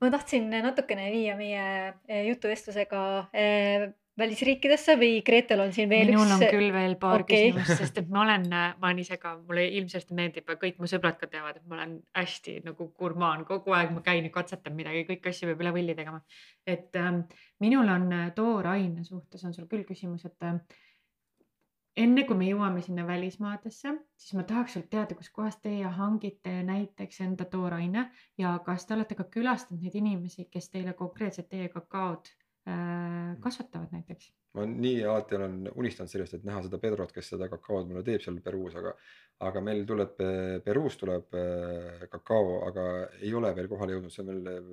S1: ma tahtsin natukene viia meie eh, jutuvestlusega eh, välisriikidesse või Gretel on siin veel
S3: minul on
S1: üks.
S3: küll veel paar okay. küsimust, sest et ma olen, ma olen ise ka, mulle ilmselt meeldib kõik mu sõbrad ka teavad, et ma olen hästi nagu gurmaan, kogu aeg ma käin ja katsetan midagi, kõiki asju peab üle võlli tegema. et ähm, minul on äh, tooraine suhtes on sul küll küsimus, et äh, enne kui me jõuame sinna välismaadesse, siis ma tahaks sult teada, kuskohast teie hangite näiteks enda tooraine ja kas te olete ka külastanud neid inimesi, kes teile konkreetselt teie kakaod äh, kasvatavad näiteks?
S2: ma nii alati olen unistanud sellest, et näha seda Pedrot, kes seda kakaod mulle teeb seal Peruus, aga, aga meil tuleb Peruus tuleb äh, kakao, aga ei ole veel kohale jõudnud, see on veel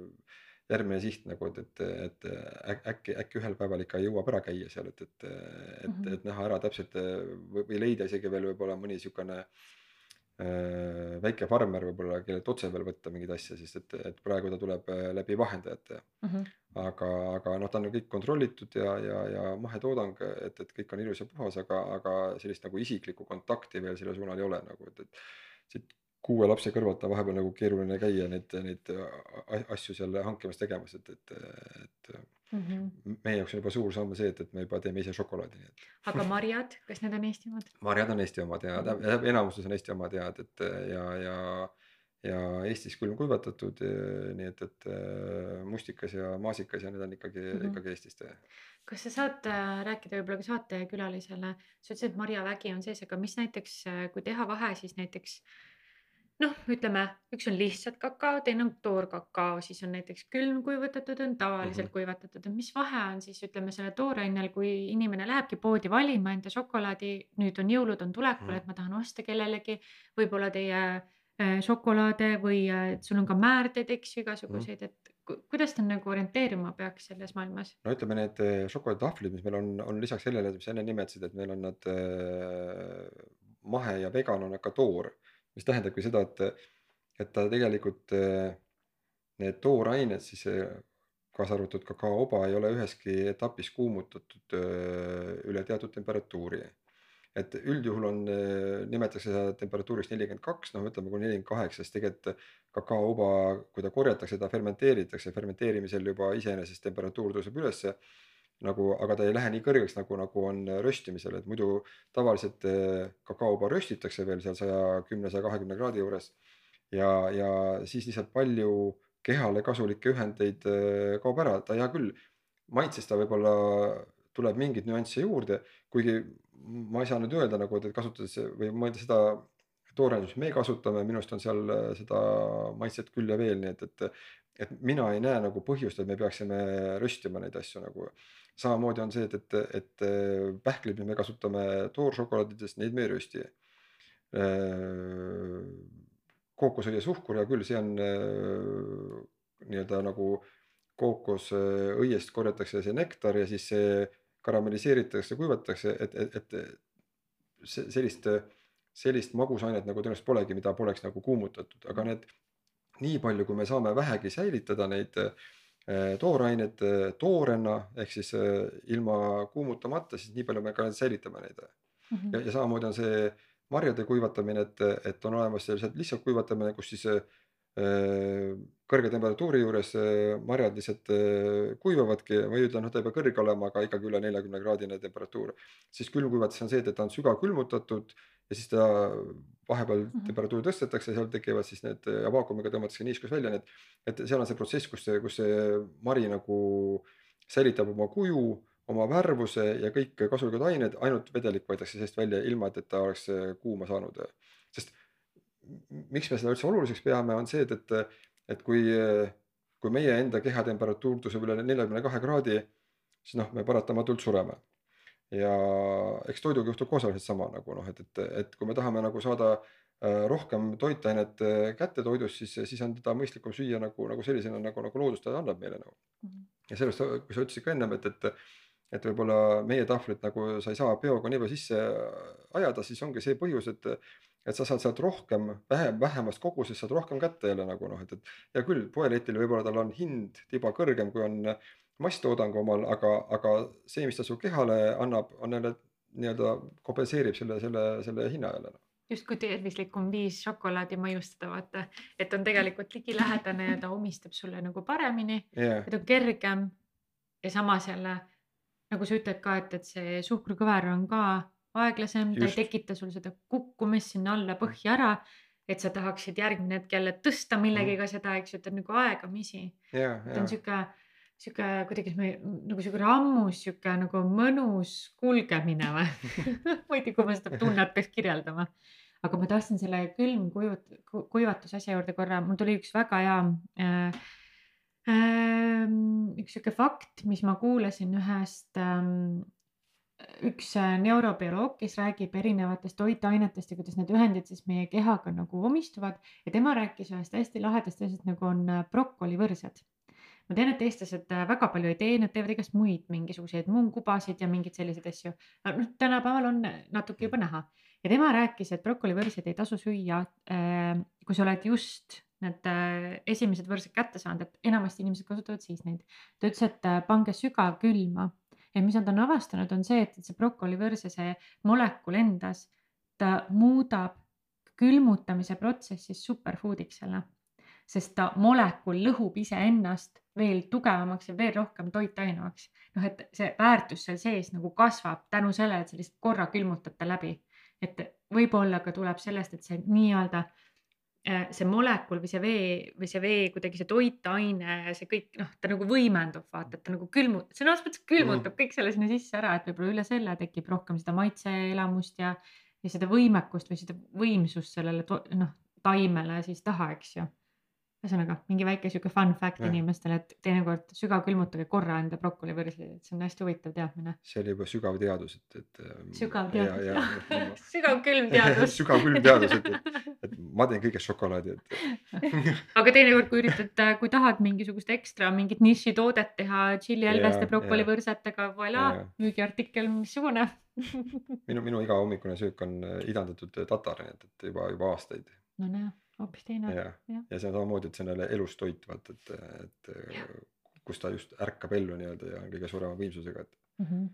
S2: järgmine siht nagu, et, et, et äk- äkki, äkki ühel päeval ikka jõuab ära käia seal, et, et, et,
S3: Mhm.
S2: et näha ära täpselt või, või leida isegi veel võib-olla mõni niisugune äh, väike farmer võib-olla, kellelt otse veel võtta mingeid asju, sest et, et praegu ta tuleb äh, läbi vahendajate. aga, aga noh, ta on kõik kontrollitud ja, ja, ja mahetoodang, et, et kõik on ilus ja puhas, aga, aga sellist nagu isiklikku kontakti veel selle suunal ei ole nagu, et, et siit kuue lapse kõrvalt on vahepeal nagu keeruline käia neid, neid asju seal hankimas tegemas, et, et, et meie jaoks on juba suur samm see, et, et me juba teeme ise šokolaadi, nii et.
S3: aga marjad, kas need on Eesti omad?
S2: marjad on Eesti omad ja
S3: Mhm.
S2: tä- enamuses on Eesti omad ja, et, et ja, ja, ja Eestis külmkuivatatud, nii et, et äh, mustikas ja maasikas ja need on ikkagi mm. -hmm. ikkagi Eestist.
S3: kas sa saad äh, rääkida võib-olla ka saatekülalisele, sa ütlesid, et marjavägi on sees, aga mis näiteks, äh, kui teha vahe, siis näiteks noh, ütleme, üks on lihtsalt kakao, teine on toorkakao, siis on näiteks külmkuivatatud, on tavaliselt
S2: Mhm.
S3: kuivatatud, et mis vahe on siis ütleme selle toorainel, kui inimene lähebki poodi valima enda šokolaadi, nüüd on jõulud on tulekul,
S2: Mhm.
S3: et ma tahan osta kellelegi võib-olla teie äh, šokolaade või äh, et sul on ka määrdeid, eks ju, igasuguseid, et ku- kuidas ta nagu orienteeruma peaks selles maailmas?
S2: no ütleme, need eh, šokolaaditahvlid, mis meil on, on lisaks sellele, mis sa enne nimetasid, et meil on nad äh, mahe ja vegan on ka toor, mis tähendabki seda, et, et ta tegelikult äh, need toorained siis äh, kaasa arvatud kakaooba ei ole üheski etapis kuumutatud äh, üle teatud temperatuuri. et üldjuhul on, nimetatakse seda temperatuuriks nelikümmend kaks, noh, ütleme kuni nelikümmend kaheksa, siis tegelikult kakaooba, kui ta korjatakse, ta fermenteeritakse, fermenteerimisel juba iseenesest temperatuur tõuseb ülesse nagu, aga ta ei lähe nii kõrgeks nagu, nagu on röstimisel, et muidu tavaliselt eh, kakaoba röstitakse veel seal saja kümne, saja kahekümne kraadi juures. ja, ja siis lihtsalt palju kehale kasulikke ühendeid eh, kaob ära, ta hea küll, maitses ta võib-olla tuleb mingeid nüansse juurde, kuigi ma ei saa nüüd öelda nagu, et kasutades või mõelda seda toorainet, mis me kasutame, minu arust on seal seda maitset küll ja veel, nii et, et et mina ei näe nagu põhjust, et me peaksime röstima neid asju nagu. Samamoodi on see, et, et, et pähklid, mida me kasutame tooršokolaadidest, neid me ei rösti. kookosõli ja suhkur, hea küll, see on eh, nii-öelda nagu kookosõiest korjatakse see nektar ja siis see karamelliseeritakse, kuivatatakse, et, et, et see sellist, sellist magusainet nagu tõenäoliselt polegi, mida poleks nagu kuumutatud, aga need nii palju, kui me saame vähegi säilitada neid eh, tooraineid eh, toorena ehk siis eh, ilma kuumutamata, siis nii palju me ka säilitame neid. ja, ja samamoodi on see marjade kuivatamine, et, et on olemas sellised lihtsalt kuivatamine, kus siis äh, kõrge temperatuuri juures äh, marjad lihtsalt äh, kuivavadki, ma ei ütle, noh, ta ei pea kõrge olema, aga ikkagi üle neljakümne kraadine temperatuur. siis külmkuivatus on see, et ta on sügavkülmutatud ja siis ta vahepeal mm -hmm. temperatuuri tõstetakse, seal tekivad siis need ja vaakumiga tõmmatakse niiskus välja, nii et, et seal on see protsess, kus see, kus see mari nagu säilitab oma kuju oma värvuse ja kõik kasulikud ained, ainult vedelik võetakse seest välja, ilma et, et ta oleks kuuma saanud. sest miks me seda üldse oluliseks peame, on see, et, et, et kui, kui meie enda kehatemperatuur tõuseb üle neljakümne kahe kraadi, siis noh, me paratamatult sureme. Ja eks toiduga juhtub koosaliselt sama nagu noh, et, et, et kui me tahame nagu saada rohkem toitainet kätte toidust, siis, siis on teda mõistlikum süüa nagu, nagu sellisena, nagu, nagu loodus ta annab meile nagu. ja sellest, kui sa ütlesid ka ennem, et, et et võib-olla meie tahvlit nagu sa ei saa peoga nii palju sisse ajada, siis ongi see põhjus, et et sa saad sealt rohkem, vähem, vähemast kogusest saad rohkem kätte jälle nagu noh, et, et hea küll, poeletil võib-olla tal on hind tiba kõrgem, kui on masstoodangu omal, aga, aga see, mis ta su kehale annab, on jälle nii-öelda kompenseerib selle, selle, selle hinna jälle.
S3: Justkui tervislikum viis šokolaadi mõjustada, vaata, et on tegelikult ligilähedane ja ta omistab sulle nagu paremini.
S2: Yeah.,
S3: et on kergem. Ja samas jälle nagu sa ütled ka, et, et see suhkrukõver on ka aeglasem, ta ei tekita sul seda kukkumist sinna alla põhja ära. et sa tahaksid järgmine hetk jälle tõsta millegiga seda, eks ju, et on nagu aegamisi.
S2: ja,
S3: et on
S2: ja
S3: sihuke sihuke kuidagi nagu sihuke rammus, sihuke nagu mõnus kulgemine või? Ma ei tea, kui ma seda tunnet peaks kirjeldama. aga ma tahtsin selle külmkujut-, kuivatuse asja juurde korra, mul tuli üks väga hea äh, äh, üks sihuke fakt, mis ma kuulasin ühest ähm, üks äh, neurobioloog, kes räägib erinevatest toitainetest ja kuidas need ühendid siis meie kehaga nagu omistuvad. Ja tema rääkis ühest hästi lahedast asjast nagu on äh, brokolivõrsed ma tean, et eestlased äh, väga palju ei tee, nad teevad igast muid mingisuguseid mungubasid ja mingeid selliseid asju. noh, tänapäeval on natuke juba näha ja tema rääkis, et brokolivõrseid ei tasu süüa, kui sa oled just need äh, esimesed võrsed kätte saanud, et enamasti inimesed kasutavad siis neid. ta ütles, et äh, pange sügavkülma ja mis nad on avastanud, on see, et see brokolivõrse, see molekul endas, ta muudab külmutamise protsessis superfood'iks selle sest ta molekul lõhub iseennast veel tugevamaks ja veel rohkem toitainemaks. noh, et see väärtus seal sees nagu kasvab tänu sellele, et sa lihtsalt korra külmutad ta läbi. et võib-olla ka tuleb sellest, et see nii-öelda äh, see molekul või see vee või see vee kuidagi see toitaine, see kõik noh, ta nagu võimendub, vaata, et ta nagu külmut-, sõna otseses mõttes külmutab mm. kõik selle sinna sisse ära, et võib-olla üle selle tekib rohkem seda maitseelamust ja, ja seda võimekust või seda võimsust sellele noh, taimele siis taha, eks ju ühesõnaga mingi väike sihuke fun fact
S2: Jah.
S3: inimestele, et teinekord sügavkülmutage korra enda brokolivõrsi, et see on hästi huvitav teadmine.
S2: see oli juba sügav teadus, et, et. ähm,
S3: sügav teadus
S2: ja, ja noh,
S3: sügav külm teadus
S2: sügav külm teadus, et, et, et ma teen kõigest šokolaadi, et
S3: aga teinekord, kui üritad, kui tahad mingisugust ekstra mingit nišitoodet teha tšilliälveste
S2: Jaa,
S3: brokolivõrsetega, voilà müügiartikkel missugune.
S2: minu, minu igahommikune söök on äh, idandatud tatar, nii et, et juba, juba aastaid
S3: no näe, hoopis teine.
S2: ja, ja see on samamoodi, et see on jälle elustoit, vaata, et, et
S3: Jah.
S2: kus ta just ärkab ellu nii-öelda ja on kõige suurema võimsusega, et
S3: Mhm.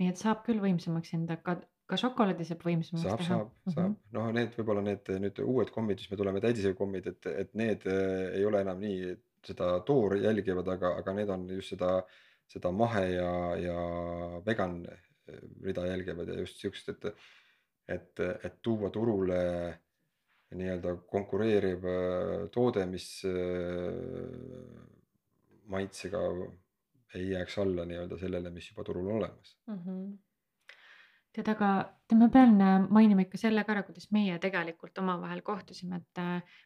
S3: nii et saab küll võimsamaks enda, ka, ka šokolaadi saab võimsamaks
S2: saab,
S3: teha.
S2: Saab, saab, noh, need võib-olla need nüüd uued kommid, mis me tuleme, täidisekommid, et, et need äh, ei ole enam nii seda toori jälgivad, aga, aga need on just seda, seda mahe ja, ja vegan äh, rida jälgivad ja just siuksed, et, et, et tuua turule nii-öelda konkureeriv äh, toode, mis äh, maitsega ei jääks alla nii-öelda sellele, mis juba turul on olemas.
S3: Mhm. tead, aga tead, ma pean äh, mainima ikka selle ka ära, kuidas meie tegelikult omavahel kohtusime, et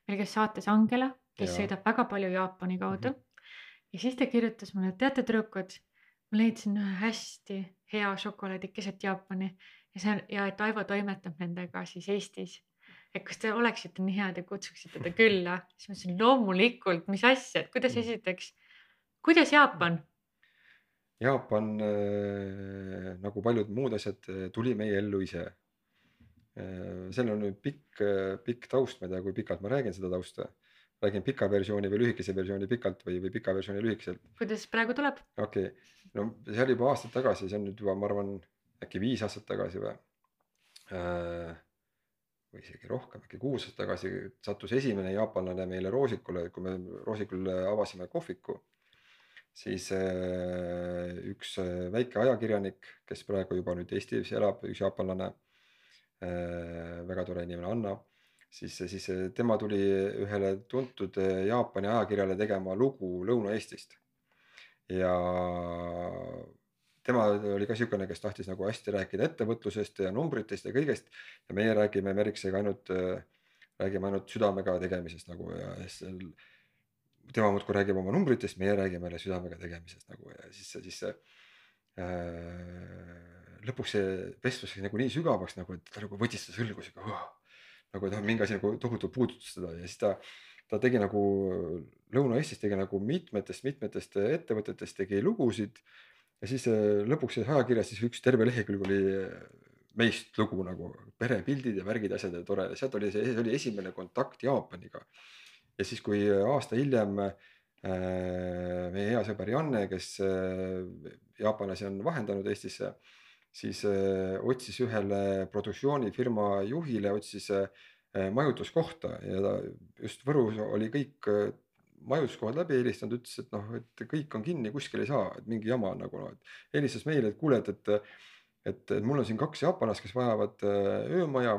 S3: meil käis saates Angela, kes
S2: Jaa.
S3: sõidab väga palju Jaapani kaudu mm. -hmm. ja siis ta kirjutas mulle, et teate, tüdrukud, ma leidsin ühe hästi hea šokolaadi keset Jaapani ja see on ja et Aivo toimetab nendega siis Eestis. Et kas te oleksite nii head ja kutsuksite ta külla, siis ma ütlesin loomulikult, mis asja, et kuidas
S2: Mhm.
S3: esiteks, kuidas Jaapan?
S2: Jaapan äh, nagu paljud muud asjad äh, tuli meie ellu ise äh,. seal on nüüd pikk, pikk taust, ma ei tea, kui pikalt ma räägin seda tausta. räägin pika versiooni või lühikese versiooni pikalt või, või pika versiooni lühikeselt.
S3: kuidas praegu tuleb?
S2: okei okay., no see oli juba aastaid tagasi, see on nüüd juba, ma arvan, äkki viis aastat tagasi või. Või isegi rohkem, äkki kuus aastat tagasi sattus esimene jaapanlane meile Roosikule, kui me Roosikul avasime kohviku. siis äh, üks äh, väike ajakirjanik, kes praegu juba nüüd Eestis elab, üks jaapanlane. väga tore inimene, Anna siis, siis äh, tema tuli ühele tuntud äh, Jaapani ajakirjale tegema lugu Lõuna-Eestist ja tema oli ka niisugune, kes tahtis nagu hästi rääkida ettevõtlusest ja numbritest ja kõigest. Ja meie räägime Meriksega ainult, räägime ainult südamega tegemisest nagu ja seal tema muudkui räägib oma numbritest, meie räägime jälle südamega tegemisest nagu ja siis, siis see äh, lõpuks see vestlus sai nagu nii sügavaks nagu, et ta nagu võttis seda sõlgu siuke uh, nagu ta mingi asi nagu tohutult puudutas teda ja siis ta ta tegi nagu Lõuna-Eestis tegi nagu mitmetest, mitmetest ettevõtetest tegi lugusid ja siis äh, lõpuks siis ajakirjas siis üks terve lehekülg oli äh, meist lugu nagu perepildid ja värgid, asjad ja tore, sealt oli see, see oli esimene kontakt Jaapaniga. ja siis, kui aasta hiljem äh, meie hea sõber Janne, kes äh, jaapanlasi on vahendanud Eestisse, siis äh, otsis ühele produktsioonifirma juhile, otsis äh, majutuskohta ja ta just Võrus oli kõik äh, majutuskohad läbi helistanud, ütles, et noh, et kõik on kinni, kuskil ei saa, et mingi jama on nagu noh, et helistas meile, et kuule, et, et, et, mul on siin kaks jaapanlast, kes vajavad äh, öömaja.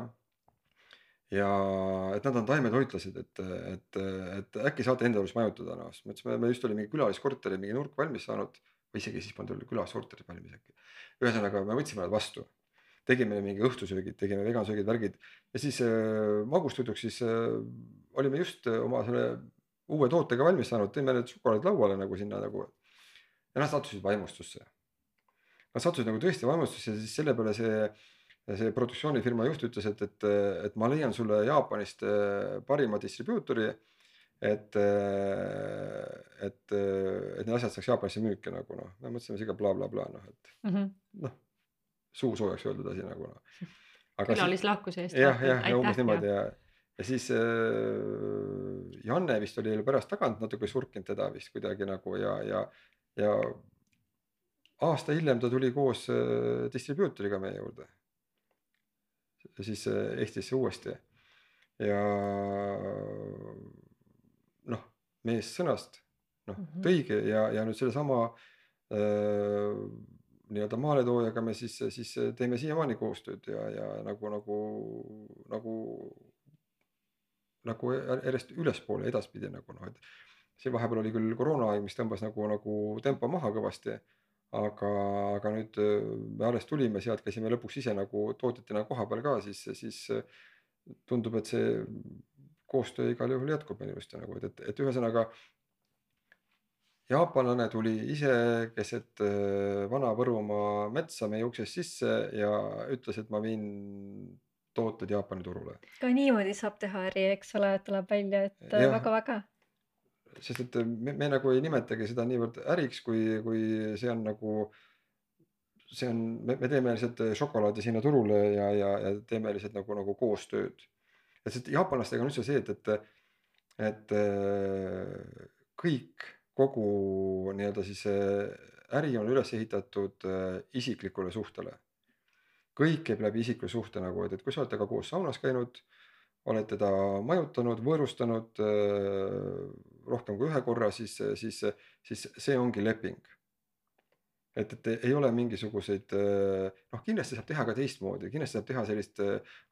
S2: ja et nad on taimetoitlased, et, et, et äkki saate enda juures majutada noh, siis mõtlesime, me just oli mingi külaliskorteri mingi nurk valmis saanud või isegi siis polnud veel külaliskorterid valmis äkki. ühesõnaga me võtsime nad vastu, tegime mingi õhtusöögid, tegime vegansöögid, värgid ja siis äh, magustoiduks siis äh, olime just oma selle uue tootega valmis saanud, tõime need šokolaadid lauale nagu sinna nagu. ja nad sattusid vaimustusse. Nad sattusid nagu tõesti vaimustusse ja siis selle peale see see produktsioonifirma juht ütles, et, et, et ma leian sulle Jaapanist äh, parima distribuutori. et, äh, et, et need asjad saaks Jaapanisse müüki nagu noh, me mõtlesime sihuke blablabla noh, et mm -hmm. noh, suu soojaks öeldud asi nagu noh.
S3: külalislahkuse eest.
S2: jah, jah, ja umbes niimoodi ja, ja siis äh, Janne vist oli pärast tagant natuke surkinud teda vist kuidagi nagu ja, ja, ja aasta hiljem ta tuli koos äh, distribuutoriga meie juurde siis äh, Eestisse uuesti. ja noh, mees sõnast noh mm -hmm. tõigi ja, ja nüüd sellesama äh, nii-öelda maaletoojaga me siis, siis teeme siiamaani koostööd ja, ja nagu, nagu, nagu, nagu järjest ülespoole edaspidi nagu noh, et siin vahepeal oli küll koroonaaeg, mis tõmbas nagu, nagu tempo maha kõvasti aga, aga nüüd äh, me alles tulime sealt, käisime lõpuks ise nagu tootjatena kohapeal ka, siis, siis äh, tundub, et see koostöö igal juhul jätkub minu arust nagu, et, et, et ühesõnaga. jaapanlane tuli ise keset äh, Vana-Võrumaa metsa meie uksest sisse ja ütles, et ma viin tooted Jaapani turule.
S1: ka niimoodi saab teha äri, eks ole, tuleb välja, et väga-väga
S2: sest et me, me nagu ei nimetagi seda niivõrd äriks, kui, kui see on nagu. see on, me, me teeme lihtsalt šokolaadi sinna turule ja, ja, ja teeme lihtsalt nagu, nagu koostööd. et sest jaapanlastega on üldse see, et, et, et kõik, kogu nii-öelda siis äri on üles ehitatud isiklikule suhtele. Kõik käib läbi isikliku suhte nagu, et, et kui sa oled temaga koos saunas käinud oled teda majutanud, võõrustanud rohkem kui ühe korra, siis, siis, siis see ongi leping. et, et ei ole mingisuguseid noh, kindlasti saab teha ka teistmoodi, kindlasti saab teha sellist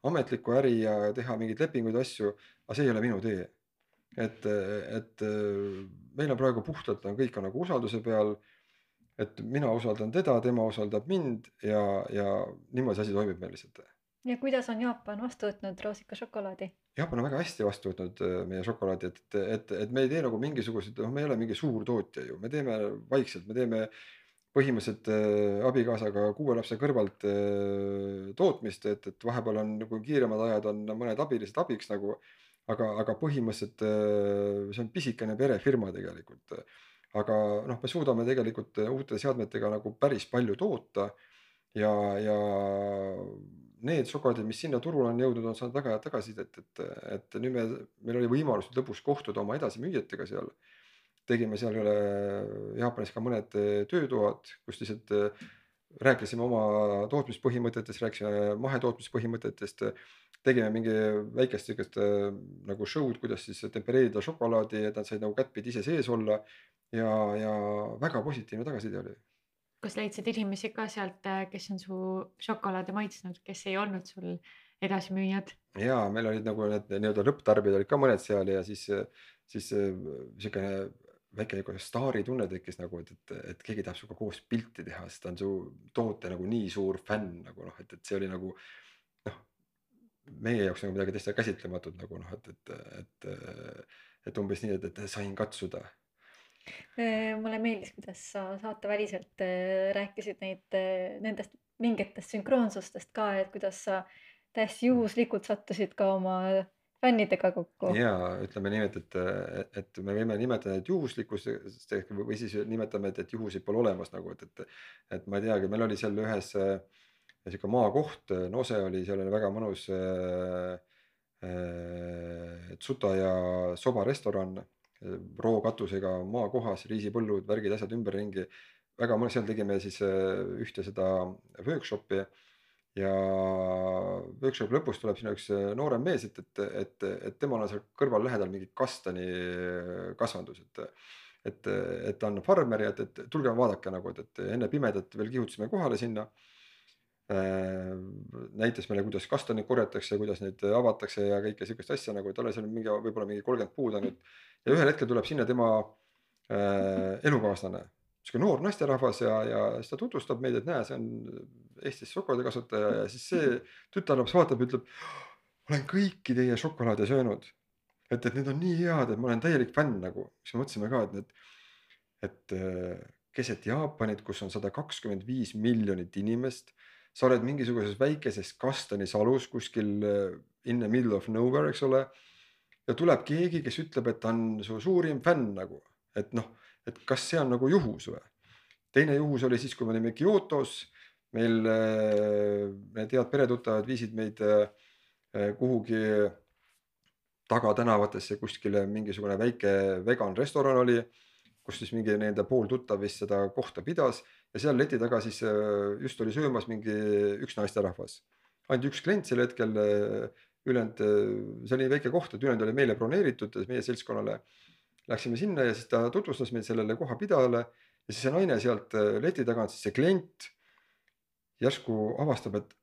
S2: ametlikku äri ja teha mingeid lepinguid, asju, aga see ei ole minu tee. et, et meil on praegu puhtalt on kõik on nagu usalduse peal. Et mina usaldan teda, tema usaldab mind ja, ja niimoodi see asi toimib meil lihtsalt
S1: ja kuidas on Jaapan vastu võtnud roosikašokolaadi?
S2: Jaapan on väga hästi vastu võtnud äh, meie šokolaadi, et, et, et, et me ei tee nagu mingisuguseid, noh, me ei ole mingi suur tootja ju, me teeme vaikselt, me teeme põhimõtteliselt äh, abikaasaga kuue lapse kõrvalt äh, tootmist, et, et vahepeal on nagu kiiremad ajad on mõned abilised abiks nagu. aga, aga põhimõtteliselt äh, see on pisikene perefirma tegelikult. Aga noh, me suudame tegelikult uute seadmetega nagu päris palju toota ja, ja need šokolaadid, mis sinna turule on jõudnud, on saanud väga head tagasisidet, et, et nüüd me, meil oli võimalus lõpuks kohtuda oma edasimüüjatega seal. tegime seal Jaapanis ka mõned töötoad, kus lihtsalt rääkisime oma tootmispõhimõtetest, rääkisime mahetootmispõhimõtetest. tegime mingi väikest sihukest nagu show'd, kuidas siis tempereerida šokolaadi, et nad said nagu kättpidi ise sees olla. Ja, ja väga positiivne tagasiside oli
S3: kas leidsid inimesi ka sealt, äh, kes on su šokolaade maitsnud, kes ei olnud sul edasimüüjad?
S2: ja meil olid nagu need nii-öelda lõpptarbijad olid ka mõned seal ja siis, siis äh, siukene väike nagu staaritunne tekkis nagu, et, et, et keegi tahab sinuga koos pilti teha, sest ta on su toote nagu nii suur fänn nagu noh, et, et see oli nagu noh. meie jaoks nagu midagi täitsa käsitlematut nagu noh, et, et, et, et umbes nii, et, et sain katsuda
S1: mulle meeldis, kuidas sa saateväliselt äh, rääkisid neid, äh, nendest mingitest sünkroonsustest ka, et kuidas sa täiesti juhuslikult sattusid ka oma fännidega kokku.
S2: ja ütleme niimoodi, et, et me võime nimetada neid juhuslikkust või siis nimetame, et, et juhuseid pole olemas nagu, et, et, et ma ei teagi, meil oli seal ühes sihuke maakoht, Nose oli, seal oli väga mõnus äh, äh, Tsuta ja Soba restoran rookatusega maakohas, riisipõllud, värgid, asjad ümberringi. väga mõnus, seal tegime siis äh, ühte seda workshop'i ja workshopi lõpus tuleb sinna üks äh, noorem mees, et, et, et, et temal on seal kõrval lähedal mingi kastani äh, kasvandus, et. et, et ta on farmer ja et, et tulge vaadake nagu, et, et enne pimedat veel kihutasime kohale sinna. Äh, näitas meile, kuidas kastaneid korjatakse, kuidas neid avatakse ja kõike sihukest asja nagu, et alles on mingi, võib-olla mingi kolmkümmend puud ainult. ja ühel hetkel tuleb sinna tema äh, elukaaslane, sihuke noor naisterahvas ja, ja siis ta tutvustab meid, et näe, see on Eestis šokolaadikasvataja ja siis see tütarlaps vaatab ütleb. olen kõiki teie šokolaade söönud, et, et need on nii head, et ma olen täielik fänn nagu, siis me mõtlesime ka, et need, et äh, keset Jaapanit, kus on sada kakskümmend viis miljonit inimest. Sa oled mingisuguses väikeses Kastani salus kuskil äh, in the middle of nowhere, eks ole. ja tuleb keegi, kes ütleb, et ta on su suurim fänn nagu, et noh, et kas see on nagu juhus või? teine juhus oli siis, kui me olime Kyotos, meil need head peretuttavad viisid meid kuhugi tagatänavatesse kuskile mingisugune väike vegan restoran oli kus siis mingi nende pooltuttav vist seda kohta pidas ja seal leti taga siis äh, just oli söömas mingi üks naisterahvas. ainult üks klient sel hetkel, äh, ülejäänud, äh, see oli väike koht, et ülejäänud oli meile broneeritud, meie seltskonnale. Läksime sinna ja siis ta tutvustas meid sellele kohapidajale ja siis see naine sealt leti tagant, siis see klient järsku avastab, et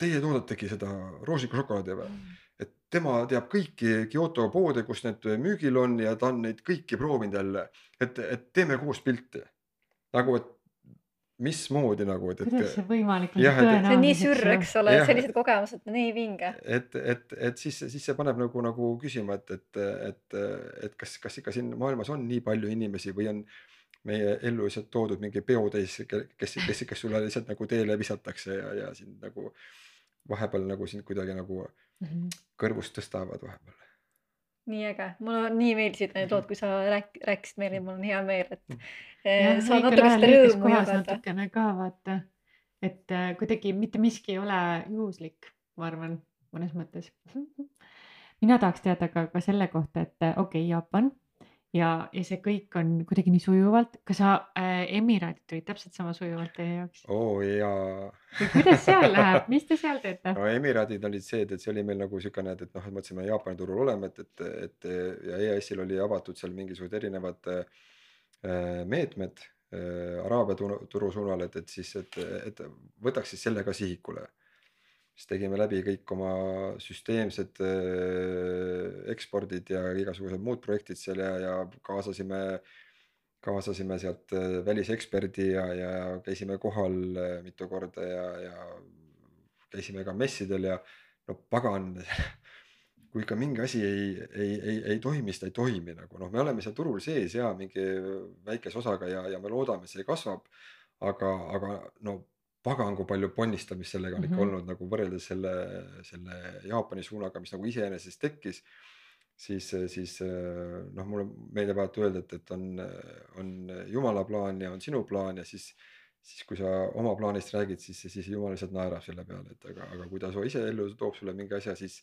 S2: teie toodetegi seda roosikušokolaadi või mm.? et tema teab kõiki Kyoto poode, kus need müügil on ja ta on neid kõiki proovinud jälle, et, et teeme koos pilti. nagu, et mismoodi nagu, et, et.
S3: kuidas see võimalik on?
S1: see on nii sürr, eks ole, sellised kogemused on nii vinge.
S2: et, et, et siis, siis see paneb nagu, nagu küsima, et, et, et, et kas, kas ikka siin maailmas on nii palju inimesi või on meie ellu lihtsalt toodud mingi peotäis, kes, kes, kes sulle lihtsalt nagu teele visatakse ja, ja sind nagu vahepeal nagu sind kuidagi nagu mm -hmm. kõrvust tõstavad vahepeal.
S1: nii äge, mulle nii meeldisid need lood, kui sa rääk-, rääkisid meile, mul on hea meel, et mm. ja, saan natuke seda rõõmu jagada.
S3: natukene ka vaata, et äh, kuidagi mitte miski ei ole juhuslik, ma arvan, mõnes mõttes mina tahaks teada ka, ka selle kohta, et okei okay,, Jaapan ja, ja see kõik on kuidagi nii sujuvalt. kas sa äh, Emiraadid tulid täpselt sama sujuvalt teie jaoks?
S2: oo jaa.
S3: kuidas seal läheb, mis te seal teete?
S2: no Emiraadid olid see, et, et see oli meil nagu siukene, et, et noh, et mõtlesime Jaapani turul oleme, et, et, et ja EAS-il oli avatud seal mingisugused erinevad äh, meetmed äh, Araabia turu suunal, et, et siis, et, et võtaks siis selle ka sihikule. Siis tegime läbi kõik oma süsteemsed äh, ekspordid ja igasugused muud projektid seal ja, ja kaasasime, kaasasime sealt äh, väliseksperdi ja, ja käisime kohal äh, mitu korda ja, ja käisime ka messidel ja no pagan kui ikka mingi asi ei, ei, ei, ei toimi, siis ta ei toimi nagu noh, me oleme seal turul sees ja mingi väikese osaga ja, ja me loodame, see kasvab. aga, aga no pagan, kui palju ponnistamist sellega on mm -hmm. ikka olnud nagu võrreldes selle, selle Jaapani suunaga, mis nagu iseenesest tekkis. siis, siis noh, mulle meeldib alati öelda, et, et on, on jumala plaan ja on sinu plaan ja siis siis kui sa oma plaanist räägid, siis, siis jumal lihtsalt naerab selle peale, et aga, aga kui ta su ise ellu toob sulle mingi asja, siis,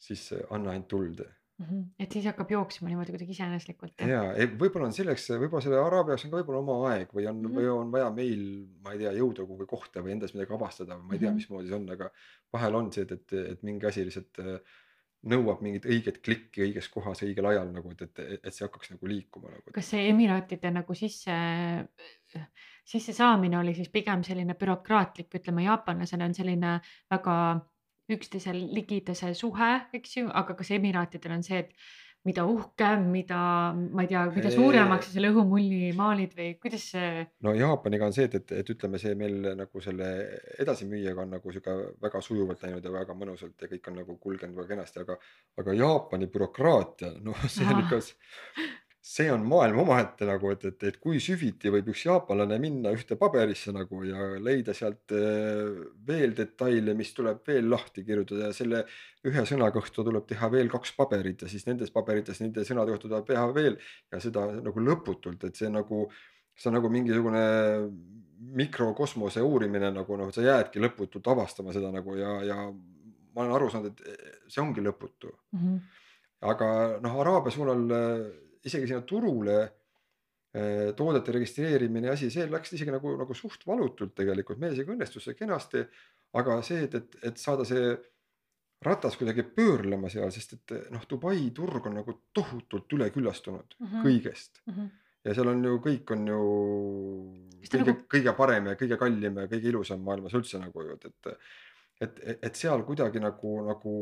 S2: siis anna ainult tuld
S3: mm. -hmm. et siis hakkab jooksma niimoodi kuidagi iseeneslikult.
S2: ja, võib-olla on selleks, võib-olla selle araabia jaoks on ka võib-olla oma aeg või on mm, -hmm. või on vaja meil, ma ei tea, jõuda kuhugi kohta või endas midagi avastada või ma ei tea -hmm. mismoodi see on, aga vahel on see, et, et, et mingi asi lihtsalt äh, nõuab mingit õiget klikki õiges kohas õigel ajal nagu, et, et, et see hakkaks nagu liikuma nagu.
S3: kas see Emiraatide nagu sisse, sissesaamine oli siis pigem selline bürokraatlik, ütleme jaapanlasena on selline väga üksteisel ligidase suhe, eks ju, aga kas Emiraatidel on see, et mida uhkem, mida, ma ei tea, mida suuremaks sa selle õhumulli maalid või kuidas see?
S2: no Jaapaniga on see, et, et, et ütleme, see meil nagu selle edasimüüjaga on nagu sihuke väga sujuvalt läinud ja väga mõnusalt ja kõik on nagu kulgenud väga kenasti, aga, aga Jaapani bürokraatia, noh, see on ikka see on maailm omaette nagu, et, et, et kui süviti võib üks jaapanlane minna ühte paberisse nagu ja leida sealt eh, veel detaile, mis tuleb veel lahti kirjutada ja selle ühe sõna kohta tuleb teha veel kaks paberit ja siis nendes paberites nende sõnade kohta tuleb teha veel ja seda nagu lõputult, et see nagu, see on nagu mingisugune mikrokosmose uurimine nagu noh, sa jäädki lõputult avastama seda nagu ja, ja ma olen aru saanud, et see ongi lõputu mm. -hmm. aga noh, Araabia suunal isegi sinna turule eh, toodete registreerimine ja asi, see läks isegi nagu, nagu suht valutult tegelikult, meil isegi õnnestus see kenasti. aga see, et, et, et saada see ratas kuidagi pöörlema seal, sest et noh, Dubai turg on nagu tohutult üleküllastunud mm -hmm. kõigest mm. -hmm. ja seal on ju kõik on ju kõige
S3: nagu-,
S2: kõige parem ja kõige kallim ja kõige ilusam maailmas üldse nagu ju, et, et et, et seal kuidagi nagu, nagu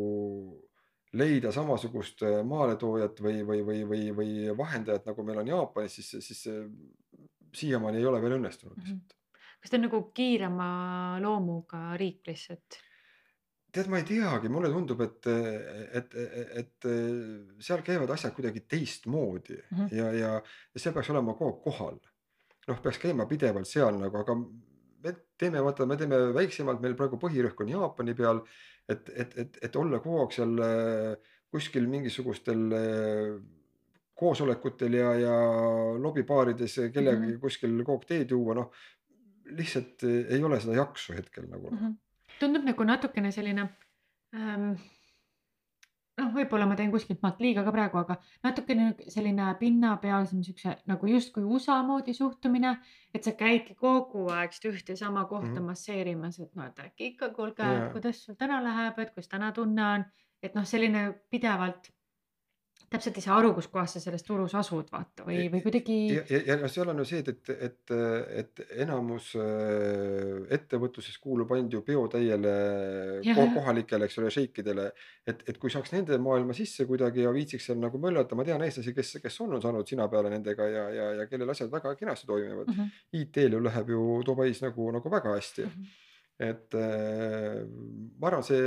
S2: leida samasugust äh, maaletoojat või, või, või, või, või vahendajat, nagu meil on Jaapanis, siis, siis siiamaani ei ole veel õnnestunud
S3: Mhm.
S2: lihtsalt.
S3: kas ta on nagu kiirema loomuga riik lihtsalt?
S2: tead, ma ei teagi, mulle tundub, et, et, et seal käivad asjad kuidagi teistmoodi
S3: Mhm.
S2: ja, ja, ja see peaks olema kogu aeg kohal. noh, peaks käima pidevalt seal nagu, aga me teeme, vaata, me teeme väiksemalt, meil praegu põhirõhk on Jaapani peal. et, et, et, et olla kogu aeg seal äh, kuskil mingisugustel äh, koosolekutel ja, ja lobibaarides kellegagi
S3: Mhm.
S2: kuskil kogu aeg teed juua, noh lihtsalt äh, ei ole seda jaksu hetkel nagu
S3: Mhm. tundub nagu natukene selline ähm,. noh, võib-olla ma teen kuskilt maalt liiga ka praegu, aga natukene selline pinnapealsem siukse nagu justkui USA moodi suhtumine, et sa käidki kogu aeg seda ühte ja sama kohta mm. -hmm. masseerimas, et noh, et äkki ikka kuulge yeah., kuidas sul täna läheb, et kuidas täna tunne on, et noh, selline pidevalt täpselt ei saa aru, kus kohas sa selles turus asud, vaata või, või kuidagi
S2: ja, ja, ja no seal on ju see, et, et, et, et enamus äh, ettevõtlusest kuulub ainult ju peotäiele kohalikele, eks ole, šeikidele. et, et kui saaks nende maailma sisse kuidagi ja viitsiks seal nagu möllata, ma tean eestlasi, kes, kes on saanud sina peale nendega ja, ja, ja kellel asjad väga kenasti toimivad.
S3: mm. -hmm.
S2: IT-l ju läheb ju Dubais nagu, nagu väga hästi.
S3: Mm -hmm.
S2: et äh, ma arvan, see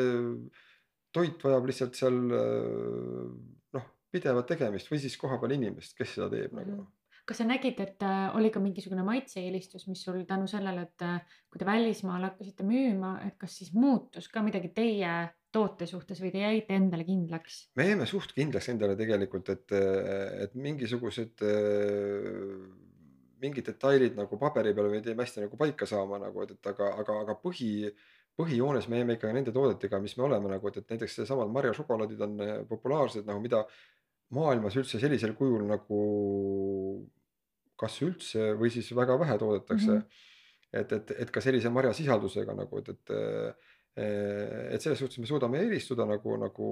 S2: toit vajab lihtsalt seal äh, noh, pidevat tegemist või siis kohapeal inimest, kes seda teeb nagu
S3: Mhm. kas sa nägid, et äh, oli ka mingisugune maitse-eelistus, mis sul tänu sellele, et äh, kui te välismaal hakkasite müüma, et kas siis muutus ka midagi teie toote suhtes või te jäite endale kindlaks?
S2: me jäime suht kindlaks endale tegelikult, et, et mingisugused äh, mingid detailid nagu paberi peal me teeme hästi nagu paika saama nagu, et, et aga, aga, aga põhi, põhijoones me jäime ikka nende toodetega, mis me oleme nagu, et, et näiteks seesamad marjašokolaadid on äh, populaarsed nagu, mida maailmas üldse sellisel kujul nagu kas üldse või siis väga vähe toodetakse mm. -hmm. et, et, et ka sellise marjasisaldusega nagu, et, et et selles suhtes me suudame eristuda nagu, nagu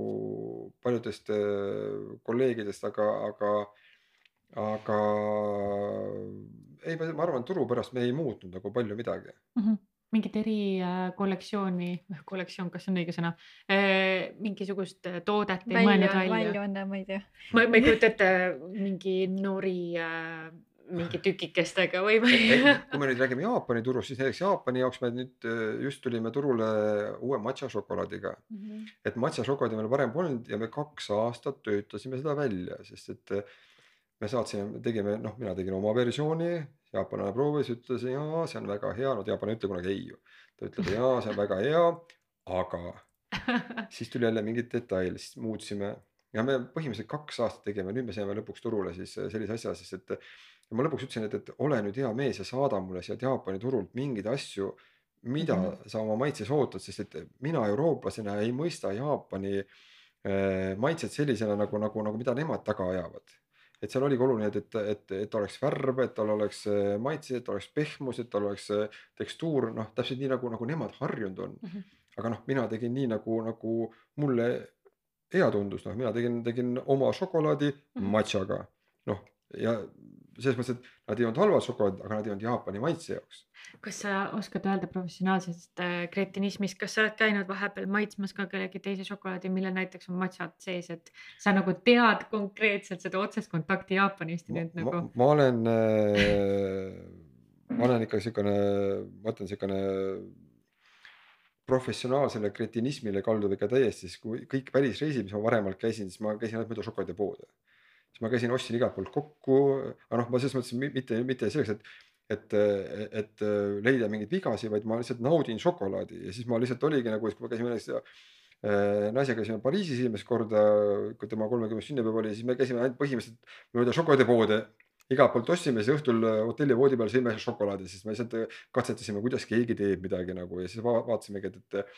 S2: paljudest äh, kolleegidest, aga, aga, aga ei, ma arvan, turu pärast me ei muutnud nagu palju midagi.
S3: mingit erikollektsiooni, kollektsioon, kas see on õige sõna, mingisugust äh, toodet ei
S1: välja
S3: mõelnud, välja?
S1: väljaanne, ma ei tea.
S3: ma, ma ei kujuta ette mingi nori äh, mingi tükikestega või, või
S2: kui me nüüd räägime Jaapani turust, siis näiteks Jaapani jaoks me nüüd äh, just tulime turule uue matša šokolaadiga.
S3: Mhm.
S2: et matša šokolaadi meil varem polnud ja me kaks aastat töötasime seda välja, sest et äh, me saatsime, tegime, noh, mina tegin oma versiooni, jaapanlane proovis, ütles jaa, see on väga hea, no jaapanlane ei ütle kunagi ei ju. ta ütleb jaa, see on väga hea, aga siis tuli jälle mingi detail, siis muutsime ja me põhimõtteliselt kaks aastat tegime, nüüd me saime lõpuks turule siis äh, sellise asja, sest et ja ma lõpuks ütlesin, et, et ole nüüd hea mees ja saada mulle sealt Jaapani turult mingeid asju, mida mm. -hmm. sa oma maitses ootad, sest et mina eurooplasena ei mõista Jaapani äh, maitset sellisena nagu, nagu, nagu mida nemad taga ajavad. et seal oligi oluline, et, et, et, et oleks värv, et tal oleks äh, maitse, et oleks pehmus, et tal oleks äh, tekstuur, noh, täpselt nii nagu, nagu nemad harjunud on
S3: Mhm.
S2: Aga noh, mina tegin nii nagu, nagu mulle hea tundus, noh, mina tegin, tegin oma šokolaadi
S3: Mhm.
S2: matšaga. noh, ja selles mõttes, et nad ei olnud halvad šokolaadid, aga nad ei olnud Jaapani maitse jaoks.
S3: kas sa oskad öelda professionaalsest äh, kretinismist, kas sa oled käinud vahepeal maitsmas ka kellegi teise šokolaadi, millel näiteks on matšad sees, et sa nagu tead konkreetselt seda otsest kontakti Jaapanist ja nüüd nagu
S2: ma olen äh,, ma olen ikka siukene, ma ütlen siukene professionaalsele kretinismile kaldub ikka täiesti, siis kui kõik välisreisid, mis ma varemalt käisin, siis ma käisin ainult mööda šokolaadipoode. siis ma käisin, ostsin igalt poolt kokku, aga noh, ma selles mõttes mi- mitte, mitte selleks, et et, et leida mingeid vigasi, vaid ma lihtsalt naudin šokolaadi ja siis ma lihtsalt oligi nagu, kui me käisime näiteks äh, naisega käisime Pariisis esimest korda, kui tema kolmekümnes sünnipäev oli, siis me käisime ainult põhimõtteliselt mööda šokolaadipoode igalt poolt ostsime, siis õhtul äh, hotelli voodi peal sõime šokolaadi, siis me lihtsalt äh, katsetasime, kuidas keegi teeb midagi nagu ja siis va vaatasimegi, et, et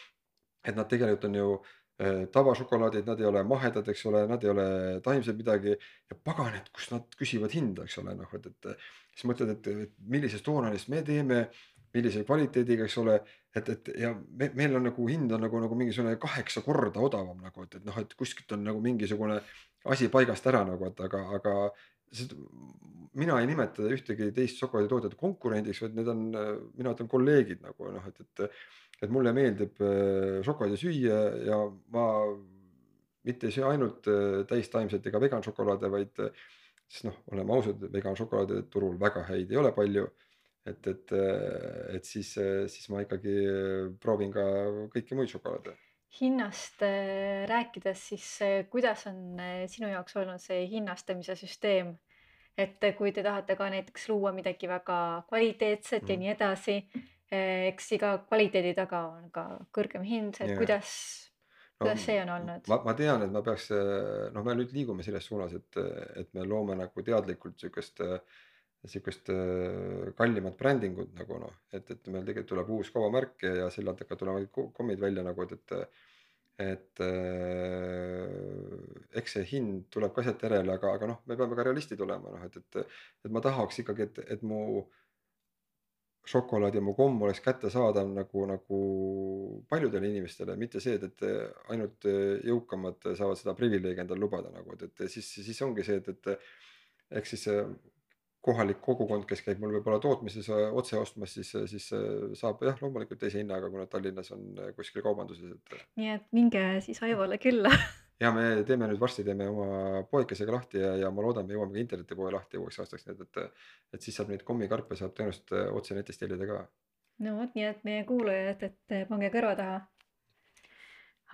S2: et nad tegelikult on ju äh, tavašokolaadid, nad ei ole mahedad, eks ole, nad ei ole taimsed midagi ja pagan, et kust nad küsivad hinda, eks ole, noh, et, et siis mõtled, et, et millises toonalis me teeme, millise kvaliteediga, eks ole, et, et ja me, meil on nagu hind on nagu, nagu mingisugune kaheksa korda odavam nagu, et, et noh, et kuskilt on nagu mingisugune asi paigast ära nagu, et aga, aga sest mina ei nimeta ühtegi teist šokolaaditootjat konkurendiks, vaid need on, mina ütlen kolleegid nagu noh, et, et. et mulle meeldib äh, šokolaadi süüa ja ma mitte ei söö ainult äh, täistaimset ega vegan šokolaade, vaid. sest noh, oleme ausad, vegan šokolaade turul väga häid ei ole palju. et, et, et siis, siis ma ikkagi proovin ka kõiki muid šokolaade
S1: hinnast rääkides, siis kuidas on sinu jaoks olnud see hinnastamise süsteem? et kui te tahate ka näiteks luua midagi väga kvaliteetset mm. ja nii edasi, eks iga kvaliteedi taga on ka kõrgem hind, et yeah. kuidas, kuidas no, see on olnud?
S2: ma, ma tean, et ma peaks, noh, me nüüd liigume selles suunas, et, et me loome nagu teadlikult sihukest sihukest kallimat brändingut nagu noh, et, et meil tegelikult tuleb uus kaubamärk ja, ja sealt hakkavad tulema kommid välja nagu, et, et et äh, eks see hind tuleb ka sealt järele, aga, aga noh, me peame ka realistid olema, noh et, et, et ma tahaks ikkagi, et, et mu šokolaad ja mu komm oleks kättesaadav nagu, nagu paljudele inimestele, mitte see, et, et ainult jõukamad saavad seda privileegi endale lubada nagu, et, et siis, siis ongi see, et, et eks siis kohalik kogukond, kes käib mul võib-olla tootmises äh, otse ostmas, siis, äh, siis äh, saab jah, loomulikult teise hinnaga, kuna Tallinnas on kuskil kaubanduses, et.
S1: nii et minge siis Aivole külla
S2: ja me teeme nüüd varsti teeme oma poekesega lahti ja, ja ma loodan, me jõuame ka internetipoe lahti uueks aastaks, nii et, et, et siis saab neid kommikarpe saab tõenäoliselt otse netist tellida ka.
S1: no vot, nii et meie kuulajad, et pange kõrva taha.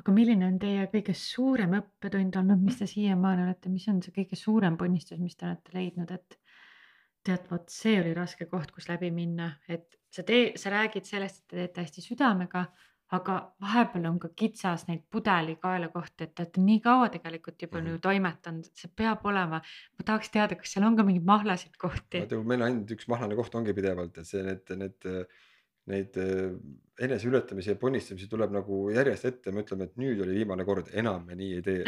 S3: aga milline on teie kõige suurem õppetund olnud, mis te siiamaani olete, mis on see kõige suurem ponnistus, mis te olete leidnud, et tead, vot see oli raske koht, kus läbi minna, et sa tee, sa räägid sellest, et te teete hästi südamega, aga vahepeal on ka kitsas neid pudelikaela kohti, et te olete nii kaua tegelikult juba mm -hmm. toimetanud, et see peab olema. ma tahaks teada, kas seal on ka mingeid mahlasid kohti?
S2: meil ainult üks mahlane koht ongi pidevalt, et see, need, need, neid eneseületamisi ja ponnistamisi tuleb nagu järjest ette, me ütleme, et nüüd oli viimane kord, enam me nii ei tee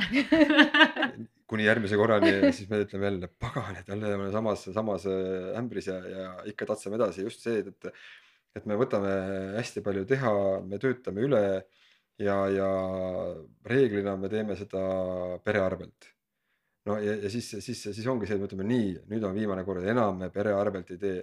S2: kuni järgmise korrani ja siis me ütleme jälle, pagan, et jälle oleme samas, samas äh, ämbris ja, ja ikka tatsame edasi, just see, et. et me võtame hästi palju teha, me töötame üle ja, ja reeglina me teeme seda pere arvelt. no ja, ja siis, siis, siis ongi see, et me ütleme nii, nüüd on viimane kord, enam me pere arvelt ei tee.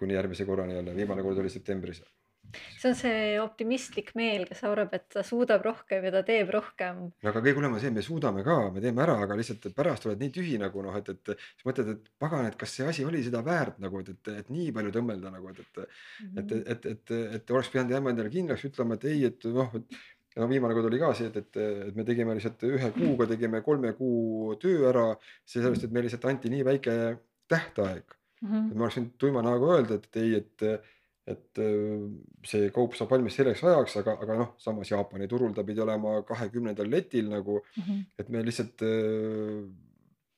S2: Kuni järgmise korrani jälle, viimane kord oli septembris
S1: see on see optimistlik meel, kes arvab, et ta suudab rohkem ja ta teeb rohkem.
S2: no aga kõige hullem on see, me suudame ka, me teeme ära, aga lihtsalt pärast oled nii tühi nagu noh, et, et siis mõtled, et pagan, et kas see asi oli seda väärt nagu, et, et, et nii palju tõmmelda nagu, et, et mm, -hmm. et, et, et, et, et oleks pidanud jääma endale kindlaks, ütlema, et ei, et noh, et no viimane kord oli ka see, et, et, et me tegime lihtsalt ühe kuuga tegime kolme kuu töö ära, sellest, et meile lihtsalt anti nii väike tähtaeg mm. -hmm. et ma oleks võinud tuima näoga öelda, et ei, et et see kaup saab valmis selleks ajaks, aga, aga noh, samas Jaapani turul ta pidi olema kahekümnendal letil nagu mm, -hmm. et me lihtsalt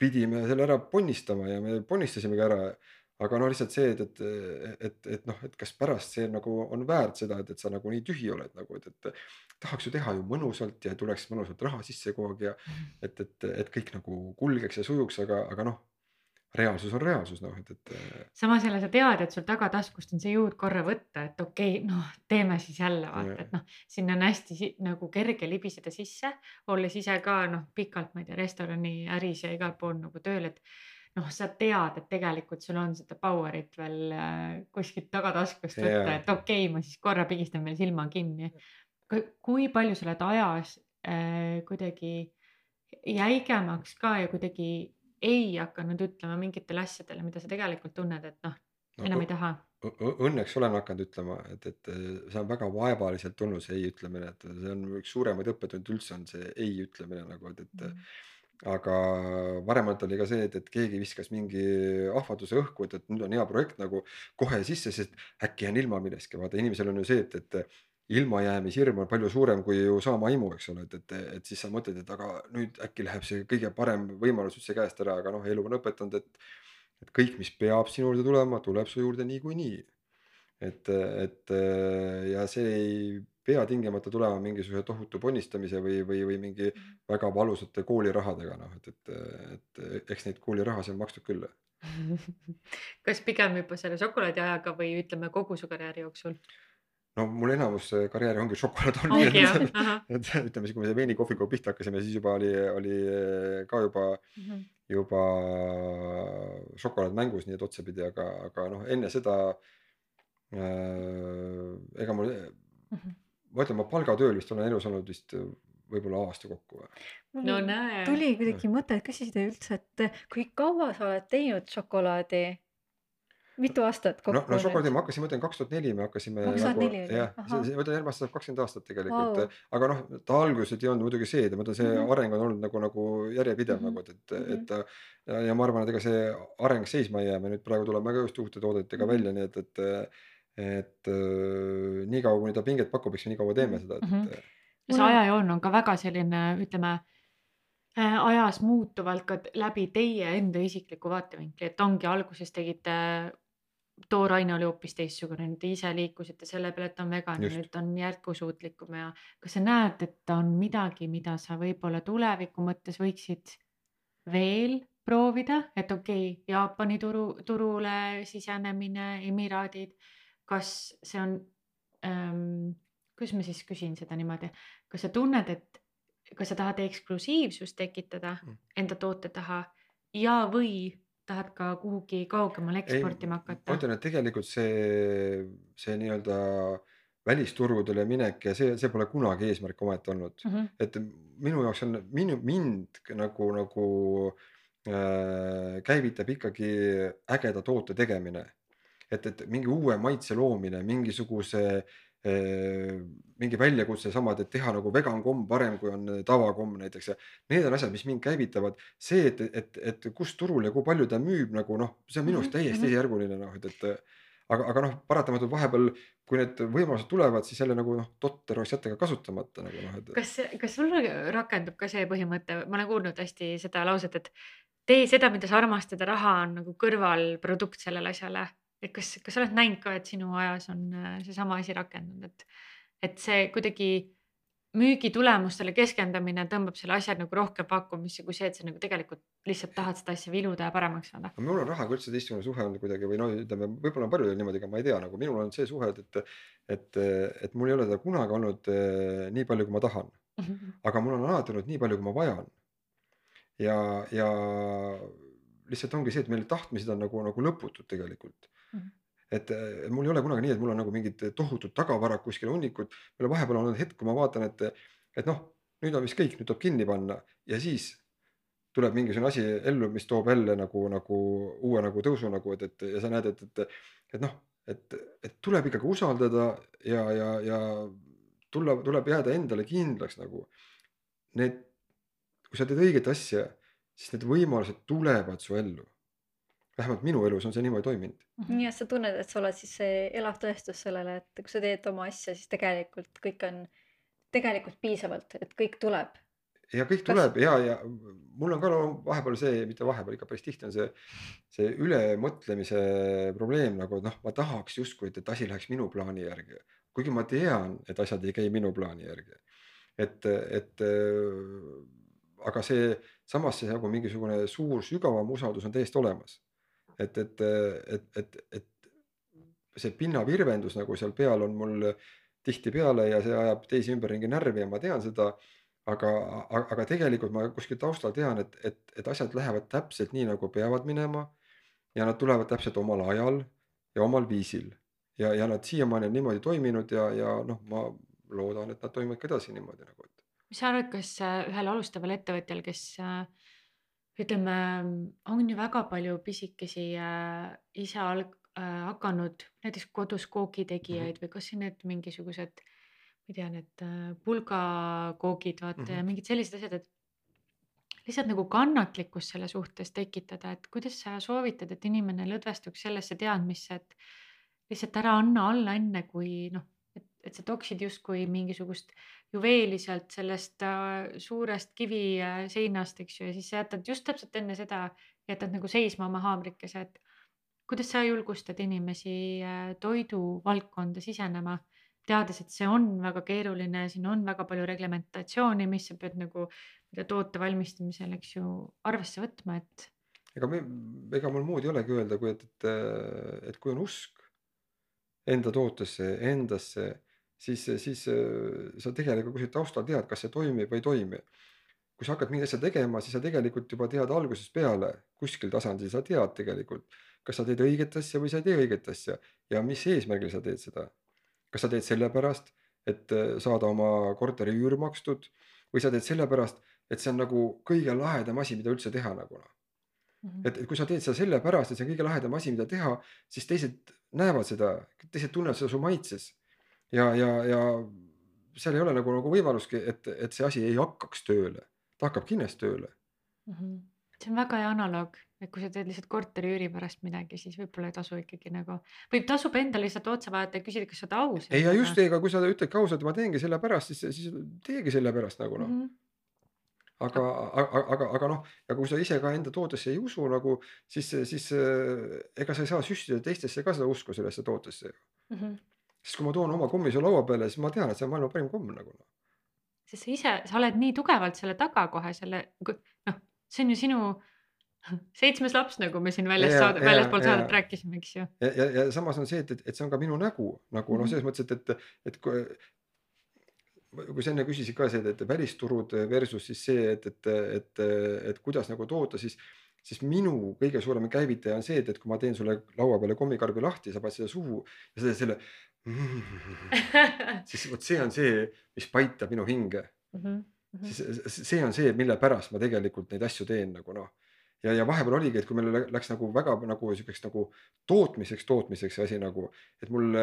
S2: pidime selle ära ponnistama ja me ponnistasimegi ära. aga no lihtsalt see, et, et, et, et noh, et kas pärast see nagu on väärt seda, et, et sa nagu nii tühi oled nagu, et, et tahaks ju teha ju mõnusalt ja tuleks mõnusalt raha sisse kogu aeg ja -hmm. et, et, et kõik nagu kulgeks ja sujuks, aga, aga noh reaalsus on reaalsus, noh, et, et.
S3: Äh, samas jälle sa tead, et sul tagataskust on see jõud korra võtta, et okei okay,, noh, teeme siis jälle vaata, et noh, sinna on hästi nagu kerge libiseda sisse, olles ise ka noh, pikalt, ma ei tea, restoraniäris ja igal pool nagu tööl, et noh, sa tead, et tegelikult sul on seda power'it veel äh, kuskilt tagataskust võtta, et okei okay,, ma siis korra pigistan veel silma kinni. kui palju sa oled ajas äh, kuidagi jäigemaks ka ja kuidagi ei hakanud ütlema mingitele asjadele, mida sa tegelikult tunned, et noh no,, enam ei taha.
S2: Õnneks olen hakanud ütlema, et, et see on väga vaevaliselt tulnud, see ei ütlemine, et see on üks suuremaid õppetunde üldse on see ei ütlemine nagu, et, et mm. aga varemalt oli ka see, et, et keegi viskas mingi ahvatluse õhku, et, et nüüd on hea projekt nagu kohe sisse, sest äkki jään ilma millestki, vaata inimesel on ju see, et, et ilmajäämishirm on palju suurem kui ju saama aimu, eks ole, et, et, et siis sa mõtled, et aga nüüd äkki läheb see kõige parem võimalus üldse käest ära, aga noh, elu on õpetanud, et. et kõik, mis peab sinu juurde tulema, tuleb su juurde niikuinii. et, et ja see ei pea tingimata tulema mingisuguse tohutu ponnistamise või, või, või mingi väga valusate koolirahadega, noh et, et, et eks neid koolirahasid on makstud küll
S3: kas pigem juba selle šokolaadiajaga või ütleme kogu su karjääri jooksul?
S2: No mul enamus äh, karjääri ongi šokolaad
S3: ongi
S2: olnud
S3: jah
S2: et, et ütleme siis, kui me selle veinikohvikuga pihta hakkasime, siis juba oli, oli äh, ka juba,
S3: Mhm.
S2: juba šokolaad mängus, nii et otsapidi, aga, aga noh, enne seda äh, ega mul,
S3: Mhm.
S2: ma ütlen, ma palgatööl vist olen elus olnud vist äh, võib-olla aasta kokku või.
S3: no näe
S1: tuli kuidagi mõte küsida üldse, et kui kaua sa oled teinud šokolaadi? Mitu aastat kokku
S2: no, no šokolaadi ma hakkasin, ma ütlen kaks tuhat neli me hakkasime
S1: 2004 oli,
S2: jah,
S1: ahah.
S2: see, see, ma ütlen järgmine aasta saab kakskümmend aastat tegelikult
S1: Vau.
S2: aga noh, ta alguses ei olnud muidugi see, ma ütlen, see
S1: Mhm.
S2: areng on olnud nagu, nagu järjepidev
S1: Mhm.
S2: nagu, et, et
S1: Mhm.
S2: et ta ja, ja ma arvan, et ega see areng seisma ei jää, me nüüd praegu tuleme ka just uute toodetega
S1: Mhm.
S2: välja, nii et, et et äh, niikaua, kuni ta pinget pakub, eks me nii kaua teeme seda, et et
S3: ja see ajajoon on ka väga selline, ütleme äh, ajas muutuvalt ka läbi teie enda isikliku vaatevinkli, et ongi alguses tegite, tooraine oli hoopis teistsugune, te ise liikusite selle peale, et on vegan ja nüüd on jätkusuutlikum ja kas sa näed, et on midagi, mida sa võib-olla tuleviku mõttes võiksid veel proovida, et okei okay,, Jaapani turu, turule sisenemine, Emiraadid, kas see on ähm, kuidas ma siis küsin seda niimoodi, kas sa tunned, et kas sa tahad eksklusiivsust tekitada
S2: Mm.
S3: enda toote taha ja, või tahad ka kuhugi kaugemale eksportima
S2: ma
S3: hakata?
S2: ütlen, et tegelikult see, see nii-öelda välisturgudele minek ja see, see pole kunagi eesmärk ometi olnud
S3: Mm -hmm.
S2: et minu jaoks on minu mind nagu, nagu äh, käivitab ikkagi ägeda toote tegemine. et, et mingi uue maitse loomine, mingisuguse äh, mingi väljakutse samad, et teha nagu vegan komm parem, kui on tavakomm näiteks ja need on asjad, mis mind käivitavad. see, et, et, et kus turul ja kui palju ta müüb nagu noh, see on minu arust
S3: Mhm,
S2: täiesti
S3: mhm.
S2: teisejärguline noh, et, et aga, aga noh, paratamatult vahepeal, kui need võimalused tulevad, siis jälle nagu noh, totter oleks jätta ka kasutamata nagu noh, et.
S3: kas, kas sul rakendub ka see põhimõte, ma olen kuulnud hästi seda lauset, et tee seda, mida sa armastad ja raha on nagu kõrvalprodukt sellele asjale. Et kas, kas sa oled näinud ka, et sinu ajas on äh, seesama asi rakendunud, et, et see kuidagi müügitulemustele keskendumine tõmbab selle asja nagu rohkem pakkumisse kui see, et sa nagu tegelikult lihtsalt tahad seda asja viluda ja paremaks saada.
S2: mul on rahaga üldse teistsugune suhe olnud kuidagi või no ütleme, võib-olla on paljudel niimoodi, aga ma ei tea, nagu minul on see suhe, et, et, et mul ei ole teda kunagi olnud eh, nii palju, kui ma tahan, aga mul on alati olnud nii palju, kui ma vajan. ja, ja lihtsalt ongi see, et meil tahtmised on nagu, nagu lõputud tegelikult. Et eh, mul ei ole kunagi nii, et mul on nagu mingid tohutud tagavarad kuskil hunnikud. meil on vahepeal olnud hetk, kui ma vaatan, et, et noh, nüüd on vist kõik, nüüd tuleb kinni panna ja siis tuleb mingisugune asi ellu, mis toob jälle nagu, nagu uue nagu tõusu nagu, et, et ja sa näed, et, et, et noh, et, et tuleb ikkagi usaldada ja, ja, ja tulla, tuleb jääda endale kindlaks nagu. Need, kui sa teed õiget asja, siis need võimalused tulevad su ellu. Vähemalt minu elus on see niimoodi toiminud.
S1: nii et sa tunned, et sa oled siis see elav tõestus sellele, et kui sa teed oma asja, siis tegelikult kõik on tegelikult piisavalt, et kõik tuleb.
S2: ja kõik
S1: Kas-
S2: tuleb ja, ja mul on ka no, vahepeal see, mitte vahepeal ikka päris tihti on see, see ülemõtlemise probleem nagu, et noh, ma tahaks justkui, et, et asi läheks minu plaani järgi. kuigi ma tean, et asjad ei käi minu plaani järgi. et, et aga see samas see nagu mingisugune suur sügavam usaldus on täiesti olemas. Et, et, et, et, et see pinnavirvendus nagu seal peal on mul tihtipeale ja see ajab teisi ümberringi närvi ja ma tean seda aga, aga, tegelikult ma kuskil taustal tean, et, et, et asjad lähevad täpselt nii, nagu peavad minema. ja nad tulevad täpselt omal ajal ja omal viisil ja, ja nad siiamaani on niimoodi toiminud ja, ja noh, ma loodan, et nad toimivad ka edasi niimoodi nagu,
S3: mis sa arvad, kas äh, ühel alustaval ettevõtjal, kes äh, ütleme, on ju väga palju pisikesi äh, ise alg- äh, hakanud näiteks kodus koogitegijaid või kas need mingisugused, ma ei tea, need äh, pulgakoogid, vaata ja
S2: Mhm.
S3: mingid sellised asjad, et lihtsalt nagu kannatlikkus selle suhtes tekitada, et kuidas sa soovitad, et inimene lõdvestuks sellesse teadmisse, et lihtsalt ära anna alla enne, kui noh, et, sa tooksid justkui mingisugust juveeli sealt sellest äh, suurest kiviseinast, eks ju, ja siis sa jätad just täpselt enne seda, jätad nagu seisma oma haamrikese, et kuidas sa julgustad inimesi äh, toiduvaldkonda sisenema, teades, et see on väga keeruline, siin on väga palju reglementatsiooni, mis sa pead nagu toote valmistamisel, eks ju, arvesse võtma, et
S2: ega me, ega mul muud ei olegi öelda, kui et, et, et kui on usk enda tootesse, endasse, siis, siis äh, sa tegelikult kuskilt taustal tead, kas see toimib või ei toimi. kui sa hakkad mingit asja tegema, siis sa tegelikult juba tead algusest peale, kuskil tasandil sa tead tegelikult, kas sa teed õiget asja või sa ei tee õiget asja ja mis eesmärgil sa teed seda. kas sa teed sellepärast, et äh, saada oma korteri üür makstud või sa teed sellepärast, et see on nagu kõige lahedam asi, mida üldse teha nagu noh.
S3: -hmm.
S2: et, et kui sa teed seda sellepärast, et see on kõige lahedam asi, mida teha, siis teised näevad seda, teised tunnevad seda su maitses. Ja, ja, ja seal ei ole nagu, nagu võimalustki, et, et see asi ei hakkaks tööle, ta hakkab kindlasti tööle
S3: mm. -hmm. see on väga hea analoog, et kui sa teed lihtsalt korteri üüri pärast midagi, siis võib-olla ei tasu ikkagi nagu või tasub endale lihtsalt otsa vaadata ja küsida, kas sa oled aus.
S2: ei ja just, ega kui sa ütledki ausalt, ma teengi sellepärast, siis, siis teegi sellepärast nagu noh mm -hmm aga, aga, aga, aga noh, ja kui sa ise ka enda tootesse ei usu nagu, siis, siis äh, ega sa ei saa süstida teistesse ka seda usku sellesse tootesse
S3: mm. -hmm.
S2: Sest kui ma toon oma kommi su laua peale, siis ma tean, et see on maailma parim komm nagu noh.
S3: sest sa ise, sa oled nii tugevalt selle taga kohe selle, noh, see on ju sinu seitsmes laps, nagu me siin väljas saade, väljaspoolt saadet rääkisime, eks ju.
S2: ja, ja, ja samas on see, et, et, et see on ka minu nägu nagu noh, selles mõttes, et, et, et kui kui sa enne küsisid ka see, et välisturud versus siis see, et, et, et, et kuidas nagu toota, siis, siis minu kõige suurem käivitaja on see, et, et kui ma teen sulle laua peale kommikarbi lahti, sa paned seda suhu ja teed selle siis vot see on see, mis paitab minu hinge mm. -hmm. siis see on see, mille pärast ma tegelikult neid asju teen nagu noh ja, ja vahepeal oligi, et kui meil läks nagu väga nagu siukeseks nagu tootmiseks, tootmiseks see asi nagu, et mul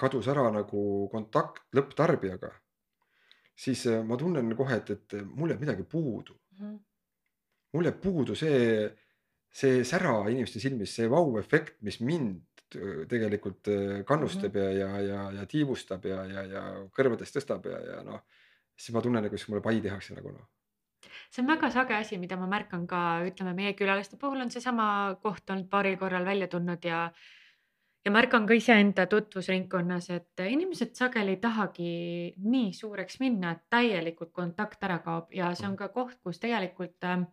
S2: kadus ära nagu kontakt lõpptarbijaga siis äh, ma tunnen kohe, et, et mul jääb midagi puudu mm. -hmm. mul jääb puudu see, see sära inimeste silmis, see vau-efekt, mis mind äh, tegelikult kannustab mm -hmm. ja, ja, ja, ja tiivustab ja, ja, ja kõrvadest tõstab ja, ja noh, siis ma tunnen nagu, siis mulle pai tehakse nagu noh.
S3: See on väga sage asi, mida ma märkan ka, ütleme meie külaliste puhul on seesama koht olnud paaril korral välja tulnud ja ja märkan ka iseenda tutvusringkonnas, et inimesed sageli ei tahagi nii suureks minna, et täielikult kontakt ära kaob ja see on ka koht, kus tegelikult äh,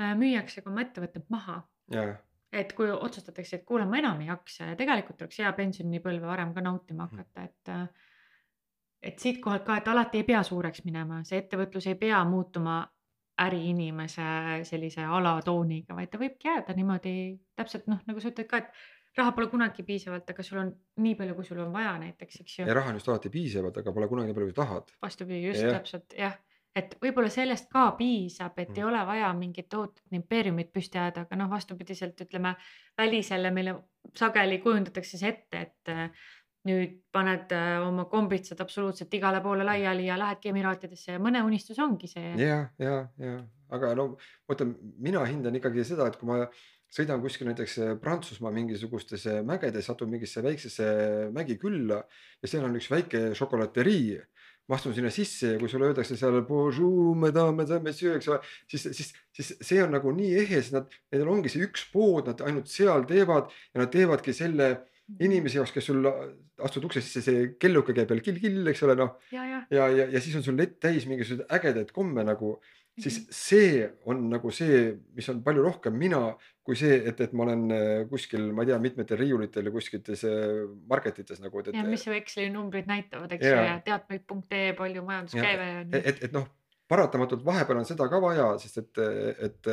S3: äh müüakse ka oma ettevõtet maha.
S2: Yeah..
S3: Et kui otsustatakse, et kuule, ma enam ei jaksa ja tegelikult oleks hea pensionipõlve varem ka nautima mhm. hakata, et äh, et siitkohalt ka, et alati ei pea suureks minema, see ettevõtlus ei pea muutuma äriinimese sellise alatooniga, vaid ta võibki jääda niimoodi täpselt noh, nagu sa ütled ka, et raha pole kunagi piisavalt, aga sul on nii palju, kui sul on vaja näiteks, eks ju.
S2: ja raha on just alati piisavalt, aga pole kunagi nii palju, kui tahad.
S3: vastupidi, just ja. täpselt jah, et võib-olla sellest ka piisab, et mm. ei ole vaja mingit tohutut impeeriumit püsti ajada, aga noh, vastupidiselt ütleme välisele meile sageli kujundatakse see ette, et äh, nüüd paned äh, oma kombitsad absoluutselt igale poole laiali ja lähedki Emiraatidesse ja mõne unistus ongi see.
S2: ja, ja, ja, aga no ma ütlen, mina hindan ikkagi seda, et kui ma sõidan kuskil näiteks äh, Prantsusmaa mingisugustes mägedes, satun mingisse väiksesse mägikülla ja seal on üks väike šokolaterii ma astun sinna sisse ja kui sulle öeldakse seal bonjour, madame, madame, monsieur, eks ole, siis, siis, siis see on nagu nii ehe, sest nad, nendel ongi see üks pood, nad ainult seal teevad ja nad teevadki selle inimese jaoks, kes sul astud ukse sisse, see kelluke käib veel kill-kill, eks ole, noh.
S3: ja, ja,
S2: ja, ja, ja siis on sul lett täis mingisuguseid ägedaid komme nagu siis mhm. see on nagu see, mis on palju rohkem mina, kui see, et, et ma olen äh, kuskil, ma ei tea, mitmetel riiulitel ja kuskites äh, marketites nagu.
S3: ja mis su Exceli numbrid näitavad, eks ju, ja teatmeid.ee palju majanduskäive
S2: on. et, et, et noh, paratamatult vahepeal on seda ka vaja, sest et, et,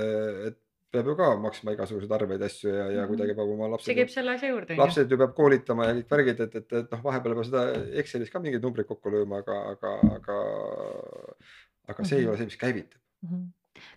S2: et peab ju ka maksma igasuguseid arveid, asju ja, ja -hmm. kuidagi peab oma lapsed.
S3: see käib selle asja juurde.
S2: lapsed ju peab koolitama ja kõik värgid, et, et, et noh, vahepeal peab seda Excelis ka mingeid numbreid kokku lööma, aga, aga, aga, aga see mm -hmm. ei mhm. ole see, mis käivitab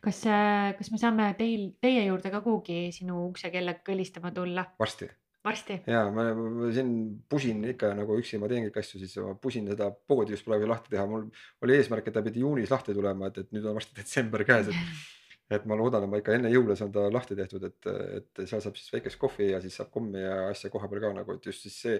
S3: kas, äh, kas me saame teil, teie juurde ka kuhugi sinu uksekella kõlistama tulla?
S2: varsti.
S3: varsti?
S2: ja ma, ma siin pusin ikka nagu üksi, ma teen kõiki asju, siis ma pusin seda poodi just praegu lahti teha, mul oli eesmärk, et ta pidi juunis lahti tulema, et, et nüüd on varsti detsember käes, et. et ma loodan, et ma ikka enne jõule saan ta lahti tehtud, et, et seal saab siis väikest kohvi ja siis saab kommi ja asja koha peal ka nagu, et just siis see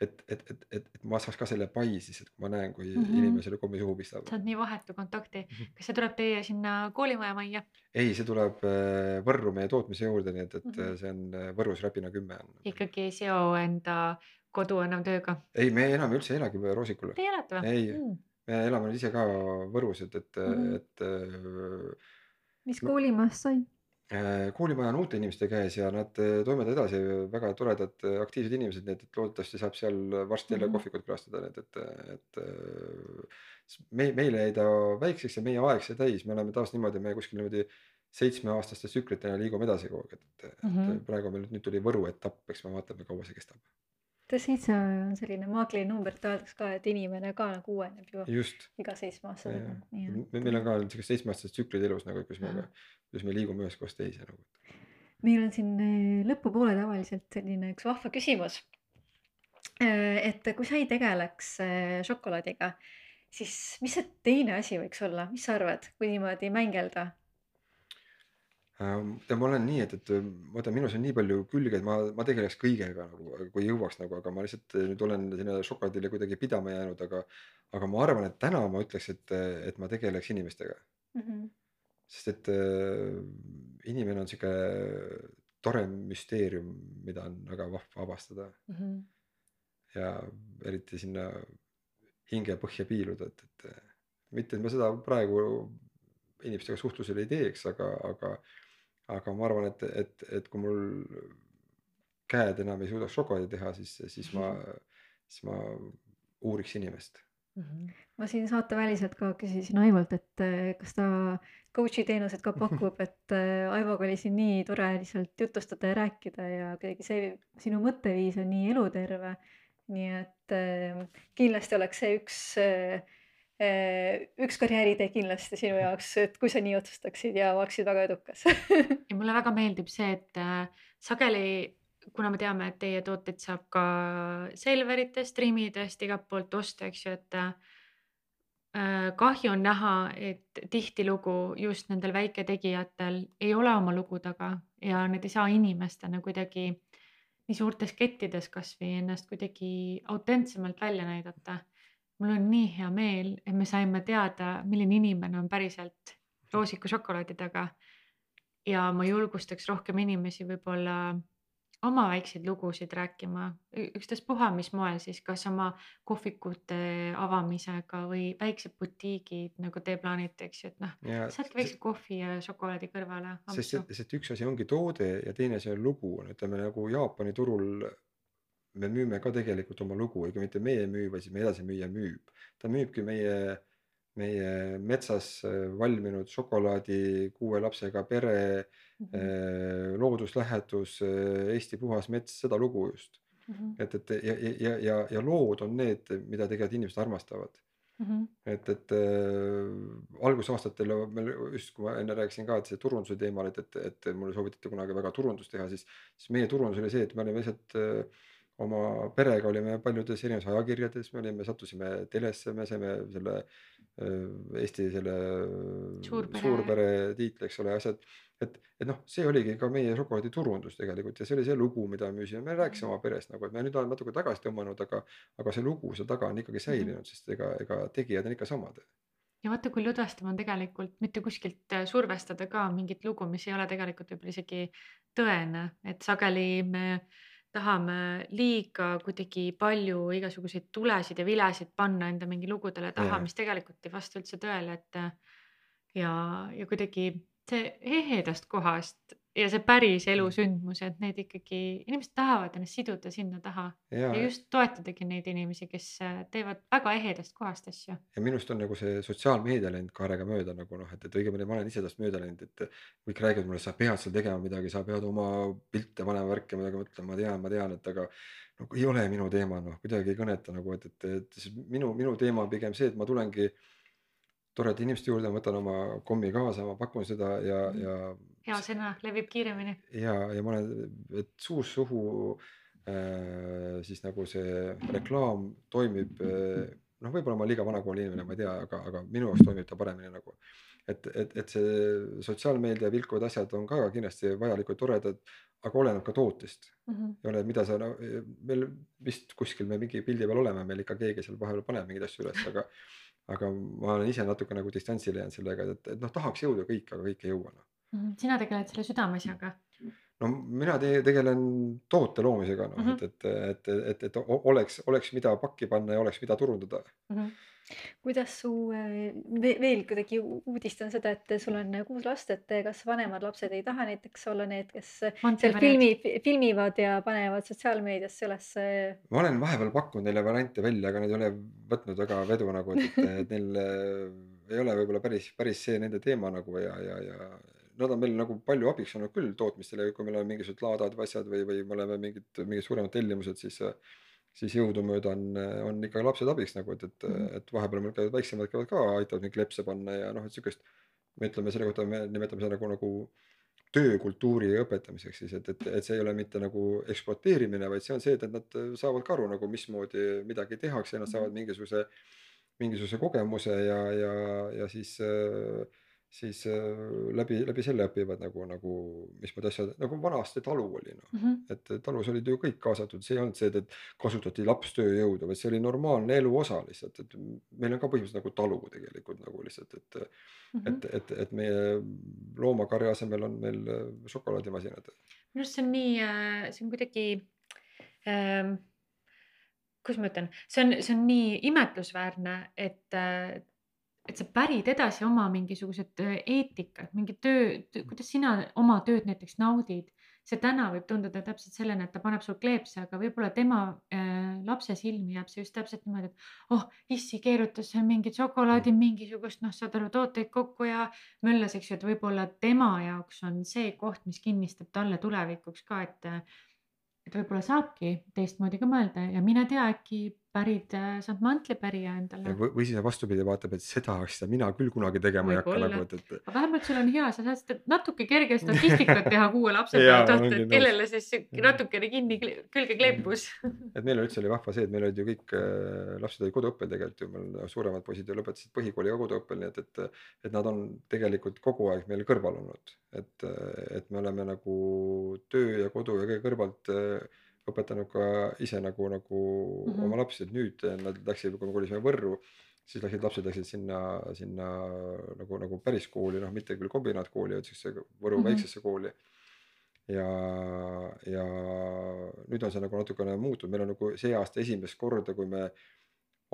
S2: et, et, et, et, et ma saaks ka selle pai siis, et kui ma näen, kui mm -hmm. inimesele kommi suhu pistab.
S3: sa oled nii vahetu kontakti mm. -hmm. kas see tuleb teie sinna koolimaja majja?
S2: ei, see tuleb äh, Võrru meie tootmise juurde, nii et, et mm -hmm. see on äh, Võrus Räpina kümme on.
S3: ikkagi ei seo enda kodu enam tööga?
S2: ei, me enam üldse ei elagi Roosikul.
S3: Te elate või?
S2: ei mm., me elame ise ka Võrus, et, et mm, -hmm. et äh,.
S1: mis koolimaast sai?
S2: Äh, koolimaja on uute inimeste käes ja nad äh, toimetavad edasi, väga toredad äh, aktiivsed inimesed, nii et, et loodetavasti saab seal varsti jälle
S1: Mhm.
S2: kohvikut külastada, nii et, et, et me, meile jäi ta väikseks ja meie aeg sai täis, me oleme taas niimoodi, me kuskil niimoodi seitsmeaastaste tsüklitena liigume edasi kogu aeg, et, et, et
S3: Mhm.
S2: praegu meil nüüd tuli Võru etapp, eks me vaatame, kaua see kestab.
S1: ta seitse on selline maagiline number, et öeldakse ka, et inimene ka nagu uueneb ju
S2: just,
S1: iga seitsme aastasega.
S2: meil on ka siuksed seitsmeaastased tsüklid elus nagu, kus me, kus me liigume ühest kohast teise nagu.
S1: meil on siin eh, lõpupoole tavaliselt selline üks vahva küsimus. et kui sa ei tegeleks eh, šokolaadiga, siis mis see teine asi võiks olla, mis sa arvad, kui niimoodi mängelda?
S2: Ja ma olen nii, et, et vaata, minus on nii palju külge, et ma, ma tegeleks kõigega nagu, kui jõuaks nagu, aga ma lihtsalt nüüd olen sinna šokolaadile kuidagi pidama jäänud, aga, aga ma arvan, et täna ma ütleks, et, et ma tegeleks inimestega.
S1: Mm -hmm.
S2: Sest et äh, inimene on sihuke tore müsteerium, mida on väga vahva avastada
S3: Mhm.
S2: ja eriti sinna hingepõhja piiluda, et, et mitte, et ma seda praegu inimestega suhtlusel ei teeks, aga, aga, aga ma arvan, et, et, et kui mul käed enam ei suudaks šokolaadi teha, siis, siis ma, siis ma uuriks inimest.
S3: Mhm.
S1: ma siin saateväliselt ka küsisin Aivolt, et kas ta coach'i teenused ka pakub, et eh, Aivoga oli siin nii tore lihtsalt jutustada ja rääkida ja kuidagi see sinu mõtteviis on nii eluterve. nii et eh, kindlasti oleks see üks, üks karjääritee kindlasti sinu jaoks, et kui sa nii otsustaksid ja oleksid väga edukas.
S3: Ja mulle väga meeldib see, et äh, sageli, kuna me teame, et teie tooteid saab ka Selveritest, Trimidest, igalt poolt osta, eks ju, et äh, kahju on näha, et tihtilugu just nendel väiketegijatel ei ole oma lugu taga ja nad ei saa inimestena kuidagi nii suurtes kettides kasvõi ennast kuidagi autentsemalt välja näidata. mul on nii hea meel, et me saime teada, milline inimene on päriselt roosiku šokolaadi taga ja ma julgustaks rohkem inimesi võib-olla oma väikseid lugusid rääkima, ükstaspuha, mis moel siis, kas oma kohvikute avamisega või väiksed butiigid, nagu te plaanite, eks ju, et noh, saadki väikse kohvi ja šokolaadi kõrvale.
S2: sest, sest üks asi ongi toode ja teine asi on lugu, ütleme nagu Jaapani turul me müüme ka tegelikult oma lugu, ega mitte meie ei müü, vaid siis meie edasimüüja müüb. ta müübki meie, meie metsas äh, valminud šokolaadi, kuue lapsega pere mm, -hmm. looduslähedus, Eesti puhas mets, seda lugu just mm. -hmm. et, et ja, ja, ja, ja lood on need, mida tegelikult inimesed armastavad mm. -hmm. et, et äh, algusaastatel meil just, kui ma enne rääkisin ka, et see turunduse teemal, et, et, et mulle soovitati kunagi väga turundust teha, siis, siis meie turundus oli see, et me olime lihtsalt äh, oma perega olime paljudes erinevates ajakirjades, me olime, sattusime telesse, me saime selle äh, Eesti selle
S3: suurpere,
S2: suurpere tiitli, eks ole, asjad. et, et noh, see oligi ka meie šokolaadi turundus tegelikult ja see oli see lugu, mida me müüsime, me rääkisime oma perest nagu, et me nüüd oleme natuke tagasi tõmmanud, aga, aga see lugu seal taga on ikkagi säilinud mm, -hmm. sest ega, ega tegijad on ikka samad
S3: ja vaata, kui lõdvestav on tegelikult mitte kuskilt äh, survestada ka mingit lugu, mis ei ole tegelikult võib-olla isegi tõene, et sageli me tahame liiga kuidagi palju igasuguseid tulesid ja vilesid panna enda mingi lugudele taha, mis tegelikult ei vasta üldse tõele, et ja, ja kuidagi see ehedast kohast ja see päris elusündmus, et need ikkagi, inimesed tahavad ennast siduda sinna taha ja, ja just toetadagi neid inimesi, kes teevad väga ehedast kohast asju.
S2: ja minust on nagu see sotsiaalmeedia läinud kaarega mööda nagu noh, et, et õigemini ma olen ise tast mööda läinud, et kõik räägivad mulle, sa pead seal tegema midagi, sa pead oma pilte panema, värki, midagi mõtlema, ma tean, ma tean, et aga no ei ole minu teema, noh, kuidagi ei kõneta nagu, et, et, et minu, minu teema on pigem see, et ma tulengi toreda inimeste juurde, ma võtan oma kommi kaasa, ma pakun seda ja mm,
S3: ja. Hea sõna levib kiiremini.
S2: ja, ja ma olen, et suust suhu äh, siis nagu see reklaam toimib äh,. noh, võib-olla ma olen liiga vanakooli inimene, ma ei tea, aga, aga minu jaoks toimib ta paremini nagu. et, et, et see sotsiaalmeedia vilkuvad asjad on ka kindlasti vajalikud, toredad, aga oleneb ka tootest mm. -hmm. ja oleneb, mida sa no,, meil vist kuskil me mingi pildi peal oleme, meil ikka keegi seal vahepeal paneb mingeid asju üles, aga aga ma olen ise natuke nagu distantsile jäänud sellega, et, et noh, tahaks jõuda kõik, aga kõik ei jõua noh.
S3: Sina tegeled selle südameasjaga?
S2: no mina te tegelen toote loomisega noh mm, -hmm. et, et, et, et, et oleks, oleks, mida pakki panna ja oleks, mida turundada.
S3: Mhm.
S1: kuidas su ve- veel kuidagi u- uudistan seda, et sul on kuus last, et kas vanemad lapsed ei taha näiteks olla need, kes seal
S3: Monty
S1: filmi, filmivad ja panevad sotsiaalmeediasse üles
S2: ma olen vahepeal pakkunud neile variante välja, aga nad ei ole võtnud väga vedu nagu, et, et, neil äh, ei ole võib-olla päris, päris see nende teema nagu ja, ja, ja nad on meil nagu palju abiks olnud küll tootmistele, kui meil on mingisugused laadad või asjad või, või me oleme mingid, mingid suuremad tellimused, siis siis jõudumööda on, on ikka lapsed abiks nagu, et, et
S1: Mhm.
S2: et vahepeal meil käivad väiksemad käivad ka, aitavad mingeid klepse panna ja noh, et sihukest. me ütleme selle kohta, me nimetame seda nagu, nagu töökultuuri õpetamiseks siis, et, et, et see ei ole mitte nagu ekspluateerimine, vaid see on see, et, et nad saavad ka aru nagu mismoodi midagi tehakse ja nad saavad mingisuguse. mingisuguse kogemuse ja, ja, ja siis äh, siis äh, läbi, läbi selle õpivad nagu, nagu mismoodi asjad, nagu vanasti talu oli noh
S3: Mhm.
S2: et talus olid ju kõik kaasatud, see ei olnud see, et, kasutati lapstööjõudu, vaid see oli normaalne elu osa lihtsalt, et meil on ka põhimõtteliselt nagu talu tegelikult nagu lihtsalt, et
S3: Mhm.
S2: et, et, et meie loomakarja asemel on meil äh, šokolaadimasinad.
S3: minu arust see on nii, see on kuidagi ähm,, kuidas ma ütlen, see on, see on nii imetlusväärne, et, et sa pärid edasi oma mingisugused äh, eetikad, mingi töö, kuidas sina oma tööd näiteks naudid. see täna võib tunduda täpselt sellena, et ta paneb sul kleepse, aga võib-olla tema äh, lapse silmi jääb see just täpselt niimoodi, et oh, issi keerutas mingit šokolaadi, mingisugust noh, saad aru, tooteid kokku ja möllas, eks ju, et võib-olla tema jaoks on see koht, mis kinnistab talle tulevikuks ka, et et võib-olla saabki teistmoodi ka mõelda ja mine tea, äkki pärid, saad mantlipärija endale.
S2: või, või siis vastupidi vaatab, et seda asja mina küll kunagi tegema ei hakka nagu, et, et.
S3: aga vähemalt sul on hea, sa saad seda natuke kerge statistikat teha kuue lapse pealt, et
S2: nõus.
S3: kellele siis natukene kinni külge kleepus.
S2: et meil üldse oli vahva see, et meil olid ju kõik äh, lapsed olid koduõppel tegelikult ju, meil suuremad poisid ju lõpetasid põhikooli ka koduõppel, nii et, et. et nad on tegelikult kogu aeg meil kõrval olnud, et, et me oleme nagu töö ja kodu ja kõige kõrvalt äh, õpetanud ka ise nagu, nagu mm. -hmm. oma lapsi, et nüüd nad läksid, kui me kolisime Võrru. siis läksid lapsed läksid sinna, sinna nagu, nagu päris kooli, noh, mitte küll kombinaatkooli, vaid siuksesse Võru mm. -hmm. väiksesse kooli ja, ja nüüd on see nagu natukene muutunud, meil on nagu see aasta esimest korda, kui me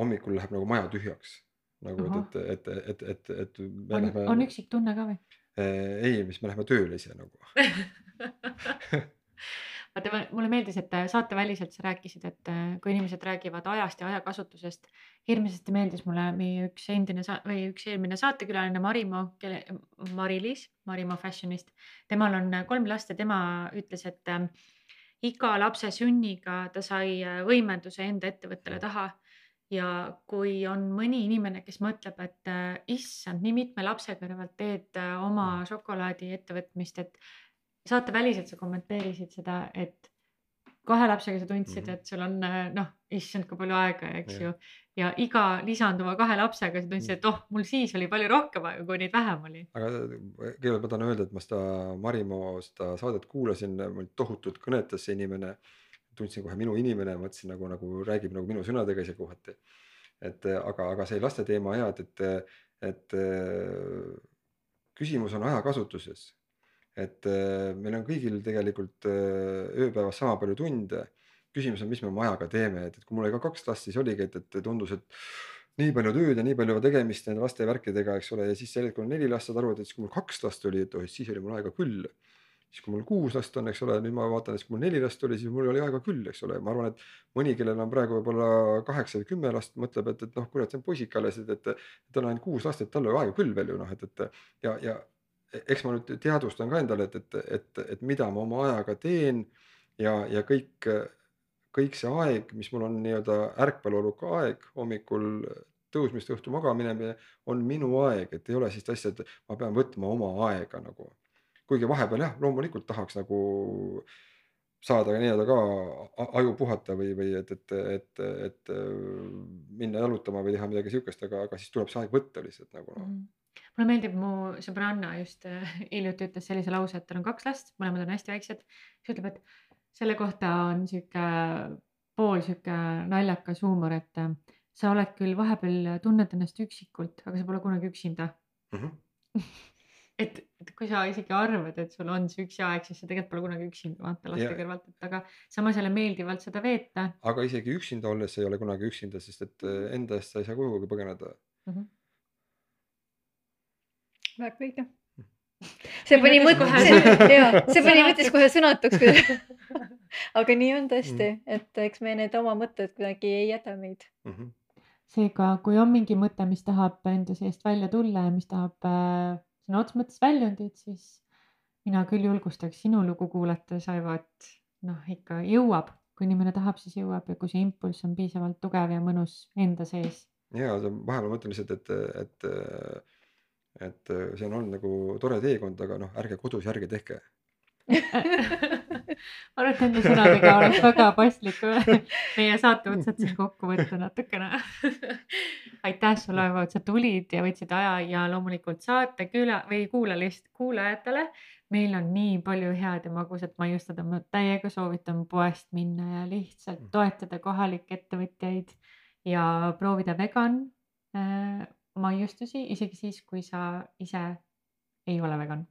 S2: hommikul läheb nagu maja tühjaks. nagu
S3: Ahah.
S2: et, et, et, et, et, et me
S3: on,
S2: lähme.
S3: on üksiktunne ka või?
S2: ei, mis me läheme tööle ise nagu
S3: vaata, mulle meeldis, et äh, saateväliselt sa rääkisid, et äh, kui inimesed räägivad ajast ja ajakasutusest, hirmsasti meeldis mulle meie üks endine või üks eelmine saatekülaline Marimo, kelle, Mari-Liis, Marimo Fashionist. temal on äh, kolm last ja tema ütles, et äh, iga lapse sünniga ta sai võimenduse enda ettevõttele taha. Ja kui on mõni inimene, kes mõtleb, et issand, nii mitme lapse kõrvalt teed oma šokolaadiettevõtmist, et saateväliselt sa kommenteerisid seda, et kahe lapsega sa tundsid,
S2: Mhm.
S3: et sul on äh, noh, issand, kui palju aega, eks
S2: Jah.
S3: ju. ja iga lisanduva kahe lapsega sa tundsid, et oh, mul siis oli palju rohkem aega, kui neid vähem oli.
S2: aga kõigepealt ma tahan öelda, et ma seda Marimo seda saadet kuulasin, mul tohutult kõnetas see inimene. tundsin kohe minu inimene, mõtlesin nagu, nagu räägib nagu minu sõnadega ise kohati. et aga, aga see laste teema ja et, et, et äh, küsimus on ajakasutuses. Et äh, meil on kõigil tegelikult äh, ööpäevas sama palju tunde. küsimus on, mis me oma ajaga teeme, et, et kui mul oli ka kaks last, siis oligi, et, et tundus, et nii palju tööd ja nii palju tegemist nende laste värkidega, eks ole, ja siis sel hetkel, kui neli last saad aru, et siis kui mul kaks last oli, et oh, siis oli mul aega küll. siis kui mul kuus last on, eks ole, nüüd ma vaatan, et kui mul neli last oli, siis mul oli aega küll, eks ole, ma arvan, et mõni, kellel on praegu võib-olla kaheksa või kümme last, mõtleb, et, et noh, kurat, see on poisike alles, et, et. et tal on ainult kuus last, et tal on aega küll veel ju noh, et, et ja, ja eks ma nüüd teadvustan ka endale, et, et, et, et mida ma oma ajaga teen ja, ja kõik, kõik see aeg, mis mul on nii-öelda ärkveloleku aeg hommikul tõusmist õhtu magamine on minu aeg, et ei ole sellist asja, et ma pean võtma oma aega nagu. kuigi vahepeal jah, loomulikult tahaks nagu saada nii-öelda ka aju puhata või, või et, et, et, et minna jalutama või teha midagi sihukest, aga, aga siis tuleb see aeg võtta lihtsalt nagu noh.
S3: Mulle meeldib, mu sõbranna just äh, hiljuti ütles sellise lause, et tal on kaks last, mõlemad on hästi väiksed. siis ütleb, et selle kohta on sihuke pool sihuke naljakas huumor, et äh, sa oled küll vahepeal tunned ennast üksikult, aga sa pole kunagi üksinda
S2: Mm -hmm.
S3: et, et kui sa isegi arvad, et sul on see üksi aeg, siis sa tegelikult pole kunagi üksinda vaata laste kõrvalt, et aga samas jälle meeldivalt seda veeta
S2: aga isegi üksinda olles ei ole kunagi üksinda, sest et äh, enda eest sa ei saa kuhugi põgeneda.
S3: mm. -hmm.
S1: Väga õige. see
S3: Või
S1: pani
S3: mõtles
S1: mõtte,
S3: kohe
S1: see,
S3: sõna-
S1: jaa, see pani
S3: sõnatuks.
S1: mõttes kohe sõnatuks. aga nii on tõesti, et eks me need oma mõtted kuidagi ei jäta meid.
S2: Mhm.
S3: seega, kui on mingi mõte, mis tahab enda seest välja tulla ja mis tahab äh, sõna otseses mõttes väljundit, siis mina küll julgustaks sinu lugu kuulates, Aivo, et noh, ikka jõuab, kui inimene tahab, siis jõuab ja kui see impulss on piisavalt tugev ja mõnus enda sees.
S2: ja see- vahepeal mõtlen lihtsalt, et, et, et see on olnud nagu tore teekond, aga noh, ärge kodus järge tehke.
S3: ma arvan, et nende sõnadega oleks väga paslik meie saate otsad siin kokku võtta natukene. aitäh sulle, Aivo, et sa tulid ja võtsid aja ja loomulikult saate küla või kuulalist kuulajatele. meil on nii palju head ja magusat maiustada, ma täiega soovitan poest minna ja lihtsalt toetada kohalikke ettevõtjaid ja proovida vegan äh, maiustusi, isegi siis, kui sa ise ei ole vegan.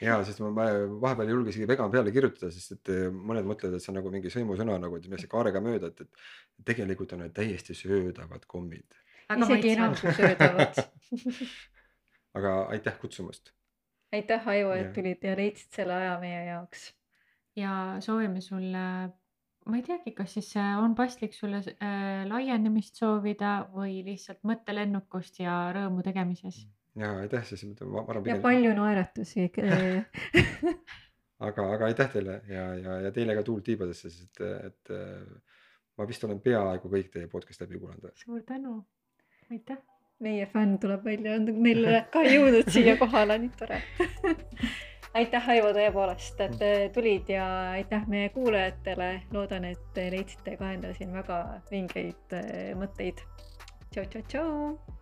S2: ja sest ma vahepeal ei julge isegi vegan peale kirjutada, sest et eh, mõned mõtlevad, et see on nagu mingi sõimusõna nagu, et minnakse kaarega mööda, et, et tegelikult on need täiesti söödavad kommid.
S1: isegi enam kui söödavad.
S2: aga aitäh kutsumast.
S1: aitäh, Aivo, et tulid ja leidsid selle aja meie jaoks.
S3: ja soovime sulle, ma ei teagi, kas siis äh, on paslik sulle äh, laienemist soovida või lihtsalt mõttelennukust ja rõõmu tegemises.
S2: ja aitäh siis, ma arvan
S1: ja
S2: pigem,
S1: palju naeratusi.
S2: aga, aga aitäh teile ja, ja, ja teile ka tuult tiibadesse, sest et, et eh, ma vist olen peaaegu kõik teie podcast'i läbi kuulanud.
S3: suur tänu, aitäh.
S1: meie fänn tuleb välja, meil ka jõudnud siia kohale, nii tore. aitäh, Aivo, tõepoolest, et äh, tulid ja aitäh meie kuulajatele. loodan, et leidsite ka endale siin väga vingeid äh, mõtteid. tšau, tšau, tšau.